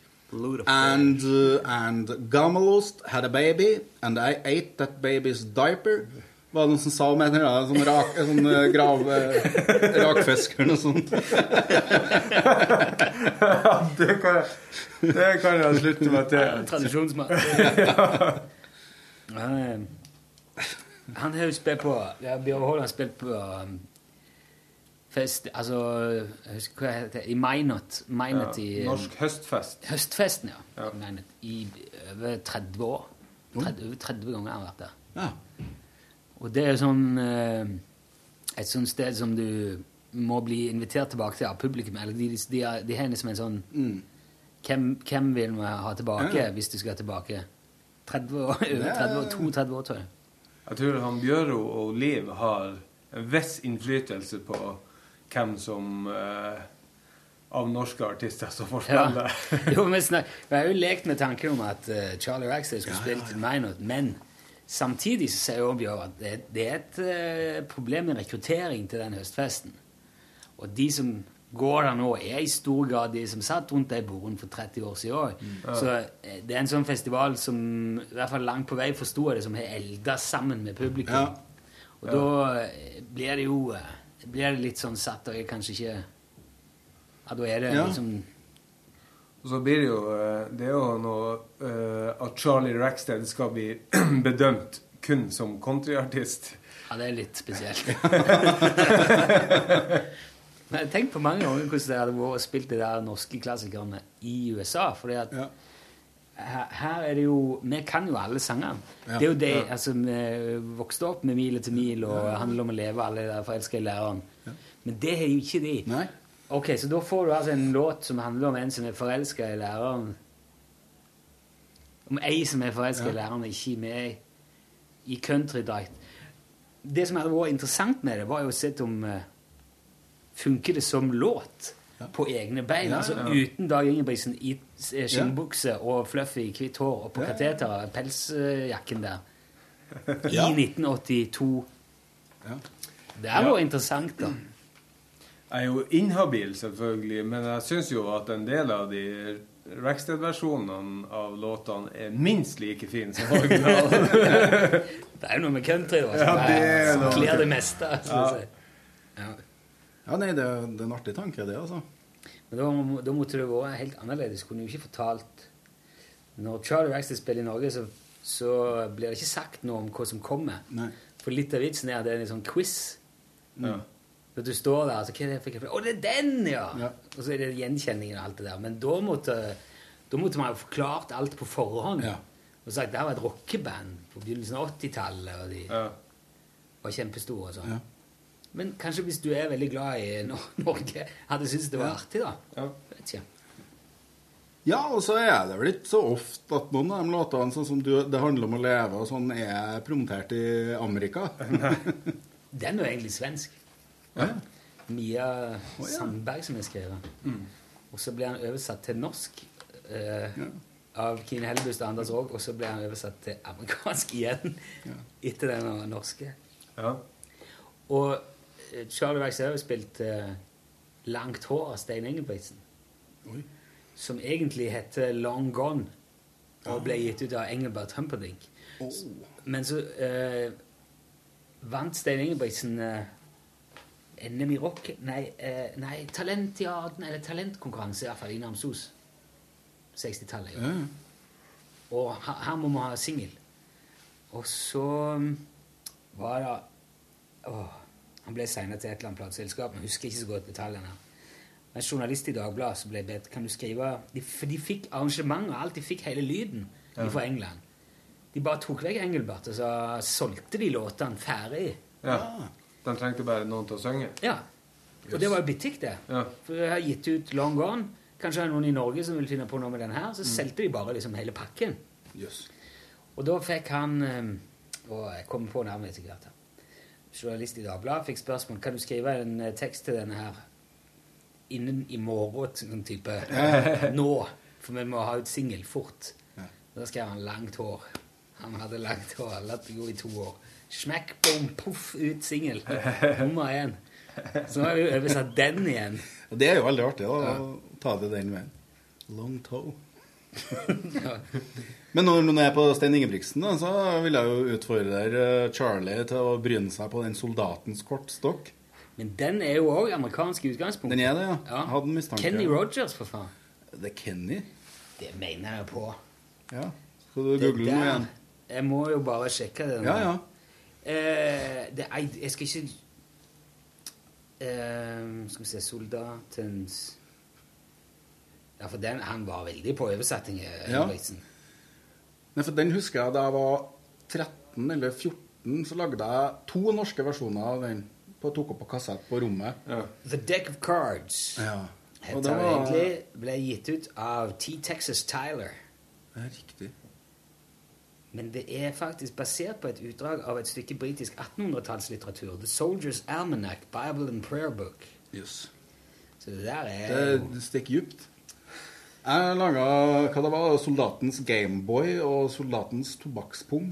and, uh, and Gamelost had a baby, and I ate that baby's diaper. Var det noen som sa om en eller annen sånn, rak, sånn uh, grav, uh, rakfisk eller noe sånt? [laughs] det, kan jeg, det kan jeg slutte meg til. Tradisjonsmat. [laughs] Han, eh, han har jo spilt på ja, Bjørn Haaland spilt på um, fest Altså, jeg husker hva det heter I Minot. Minot Ja, i um, norsk høstfest. Høstfesten, ja. Minot, I over 30 år. 30, over 30 ganger har han vært der. Ja. Og det er sånn eh, et sånt sted som du må bli invitert tilbake til av publikum. Eller de, de, de har liksom en sånn hvem, hvem vil vi ha tilbake Ja. hvis du skal tilbake? 30 år, [laughs] 30 år, 32 år, tror jeg. Jeg tror han Bjøro og Liv har en viss innflytelse på hvem som eh, av norske artister som får Ja. [laughs] jo, men snak, vi har jo lekt med tanken om at uh, Charlie Rackstead skulle spille til Minot, men samtidig så sier jo Bjørn at det, det er et eh, problem med rekruttering til den høstfesten. Og de som går der nå, er i stor grad de som satt rundt de bordene for 30 år siden òg. Mm. Så eh, det er en sånn festival som i hvert fall langt på vei forsto det, som har elda sammen med publikum. Ja. Og da eh, blir det jo eh, blir det litt sånn satt, og jeg kanskje ikke Ja, da er det Ja. liksom Og så blir det jo eh, Det er jo noe eh, at Charlie Rackstead skal bli [clears throat] bedømt kun som countryartist. Ja, det er litt spesielt. [laughs] [laughs] Men jeg har på mange ganger hvordan det hadde vært å spille de der norske klassikerne i USA. fordi at her, her er det jo Vi kan jo alle sangene. Ja. Det er jo det, Ja. altså Vi vokste opp med Mil etter mil og Handler om å leve, alle de der forelska i læreren. Men det er jo ikke de. Ok, Så da får du altså en låt som handler om en som er forelska i læreren. Om ei som er forelska Ja. i læreren, ikke med i country diet. Det som hadde vært interessant med det, var jo å se om uh, Funker det som låt på egne bein? Ja, altså ja. Uten Dag Ingebrigtsen i eh, skinnbukse og fluffy hvitt hår og på Ja. kateteret, pelsjakken der, i Ja. 1982. Det er Ja. jo interessant, da. Jeg er jo inhabil, selvfølgelig, men jeg syns jo at en del av de Rackstead-versjonene av låtene er minst like fine som originalen. [laughs] Det er jo noe med country, da. Ja, det er som kler det meste. Ja. Si. Ja. Ja, nei, det, det er en artig tanke, det, altså. Men da, da måtte det vært helt annerledes. Kunne jo ikke fortalt Når Charlie Rackstead spiller i Norge, så, så blir det ikke sagt noe om hva som kommer. Nei. For litt av vitsen er at det er en sånn quiz. Ja. At du står der og så, hva er det jeg fikk Å, det er den, ja! Ja. Og så er det gjenkjenningen og alt det der. Men da måtte, da måtte man jo forklart alt på forhånd. Ja. Og sagt det her var et rockeband på begynnelsen av 80-tallet, og de var kjempestore og sånn. Ja. Men kanskje hvis du er veldig glad i [laughs] Norge, hadde syntes det var artig, da. Ja. Vet ikke. Ja, og så er det vel ikke så ofte at noen av de låtene sånn som du, 'Det handler om å leve' og sånn, er promotert i Amerika. [laughs] Den er jo egentlig svensk. Ja. Mia Sandberg som har skrevet den. Mm. Og så ble han oversatt til norsk eh, av Kine Hellebust og Anders Rogg, og så ble han oversatt til amerikansk igjen etter den norske. Ja. Og eh, Charlie Wax har jo spilt eh, Langt hår av Stein Engelbrechtsen. Oi. Som egentlig heter Long Gone, og ble gitt ut av Engelbert Humperdinck. Men så eh, vant Stein Engelbrechtsen eh, NM i rock Nei, eh, nei Talentjaden, eller talentkonkurranse, iallfall i Namsos. 60-tallet. jo. Ja. Og her, her må vi ha singel. Og så um, var det åh, Han ble signa til et eller annet plateselskap, jeg husker ikke så godt detaljene. En journalist i Dagbladet som ble bedt kan du skrive de, For de fikk arrangement og alt. De fikk hele lyden Ja. fra England. De bare tok vekk Engelbert, og så solgte de låtene ferdig. ja. De trengte bare noen til å synge. Ja. Og det var jo butikk, det. Ja. For jeg har gitt ut Long Gone. Kanskje det er noen i Norge som vil finne på noe med den her. Så Mm. solgte de bare liksom hele pakken. Yes. Og da fikk han Å, jeg kommer på navnet etter hvert. Journalist i Dagbladet fikk spørsmål kan du skrive en eh, tekst til denne her innen i morgen, sånn type [laughs] nå. For vi må ha ut singel fort. Ja. Da skrev han 'langt hår'. Han hadde langt hår. Latt det gå i to år. Smekk, bom, poff, ut singel. [laughs] Nummer én. Så nå har vi jo oversatt den igjen. Og det er jo veldig artig da, å ta det den veien. Long toe. [laughs] Men når man er på Stein Ingebrigtsen, da, så vil jeg jo utfordre eh, Charlie til å bryne seg på den soldatens kortstokk. Men den er jo òg amerikansk i utgangspunktet. Den er det, ja. ja. hadde mistanke. Kenny Rogers, for faen. Det er Kenny? Det mener jeg på. Ja. Skal du google den igjen? Jeg må jo bare sjekke det. nå. Ja, ja. Eh, det, jeg, jeg skal ikke eh, Skal vi se Soldatens Ja, for den, han var veldig på oversetting. eh, Ja. Nei, for den husker jeg da jeg var 13 eller 14, så lagde jeg to norske versjoner av den. På, tok opp på kassett på rommet. The Deck of Cards Ja. Og heter var egentlig. Ble gitt ut av T. Texas Tyler. Det er riktig. Men det er faktisk basert på et utdrag av et stykke britisk 1800-tallslitteratur. The Soldier's Almanac, Bible and Prayer Book. Yes. Så det der er Det, det stikker djupt. Jeg laga hva det var, soldatens Gameboy og soldatens tobakkspung.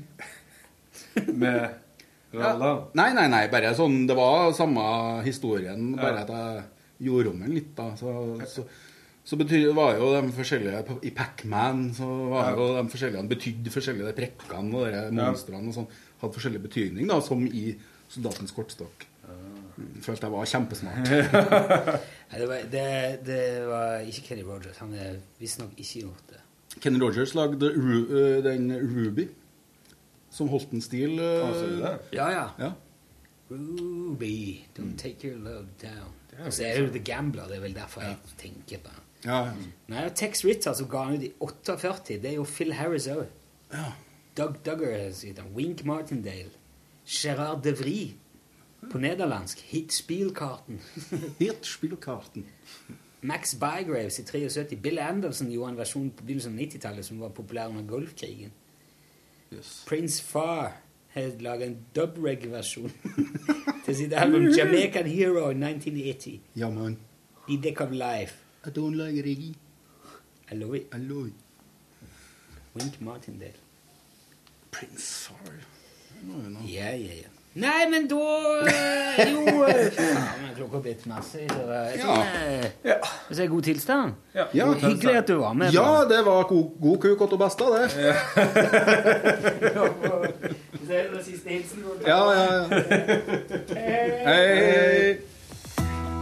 [laughs] Med Ralla? Nei, nei, nei, bare sånn Det var samme historien, bare at jeg gjorde om den litt, da. Så, så, så betyr, var jo de forskjellige I Pac-Man så var Ja. jo de forskjellige betydde forskjellige de prekkene og de monstrene og sånn. Hadde forskjellig betydning, da, som i Soldatens kortstokk. Mm, Følte jeg var kjempesmart. [laughs] Nei, det, var, det, det var ikke Kenny Rogers. Han er visstnok ikke gjort det. Kenny Rogers lagde Ru, den Ruby, som holdt en stil. eh, Ah? Ja, ja. ja. Ruby, don't take your love down. Og så er det jo The Gambler. Det er vel derfor jeg tenker på han. Ja, ja. Nei, og Tex Ritter som ga han ut i 48, det er jo Phil Harris òg. Ja. Doug Duggar. Wink Martindale. Gerard de Vries på nederlandsk. Hitspilkarten. [laughs] Hitspilkarten. Max Bygraves i 73. Bill Anderson gjorde en versjon på begynnelsen av 90-tallet som var populær under Golfkrigen. Prince Far har laget en dubreg-versjon [laughs] til sitt album Jamaican Hero i 1980. Ja, man. Deck of Life. I don't like reggae. I love it. I love it. Wink Martindale. Prince Far. Det. Ja, ja, ja. Nei, men da eh, Jo eh, [laughs] Faen, klokka er blitt masse. Så, eh, jeg tror Ja. det det er god tilstand. Ja. Hyggelig at du var med. Ja, det var god, god kuk og basta, det. [laughs] Det er den siste hilsen. Ja, ja, ja. [laughs] Hei.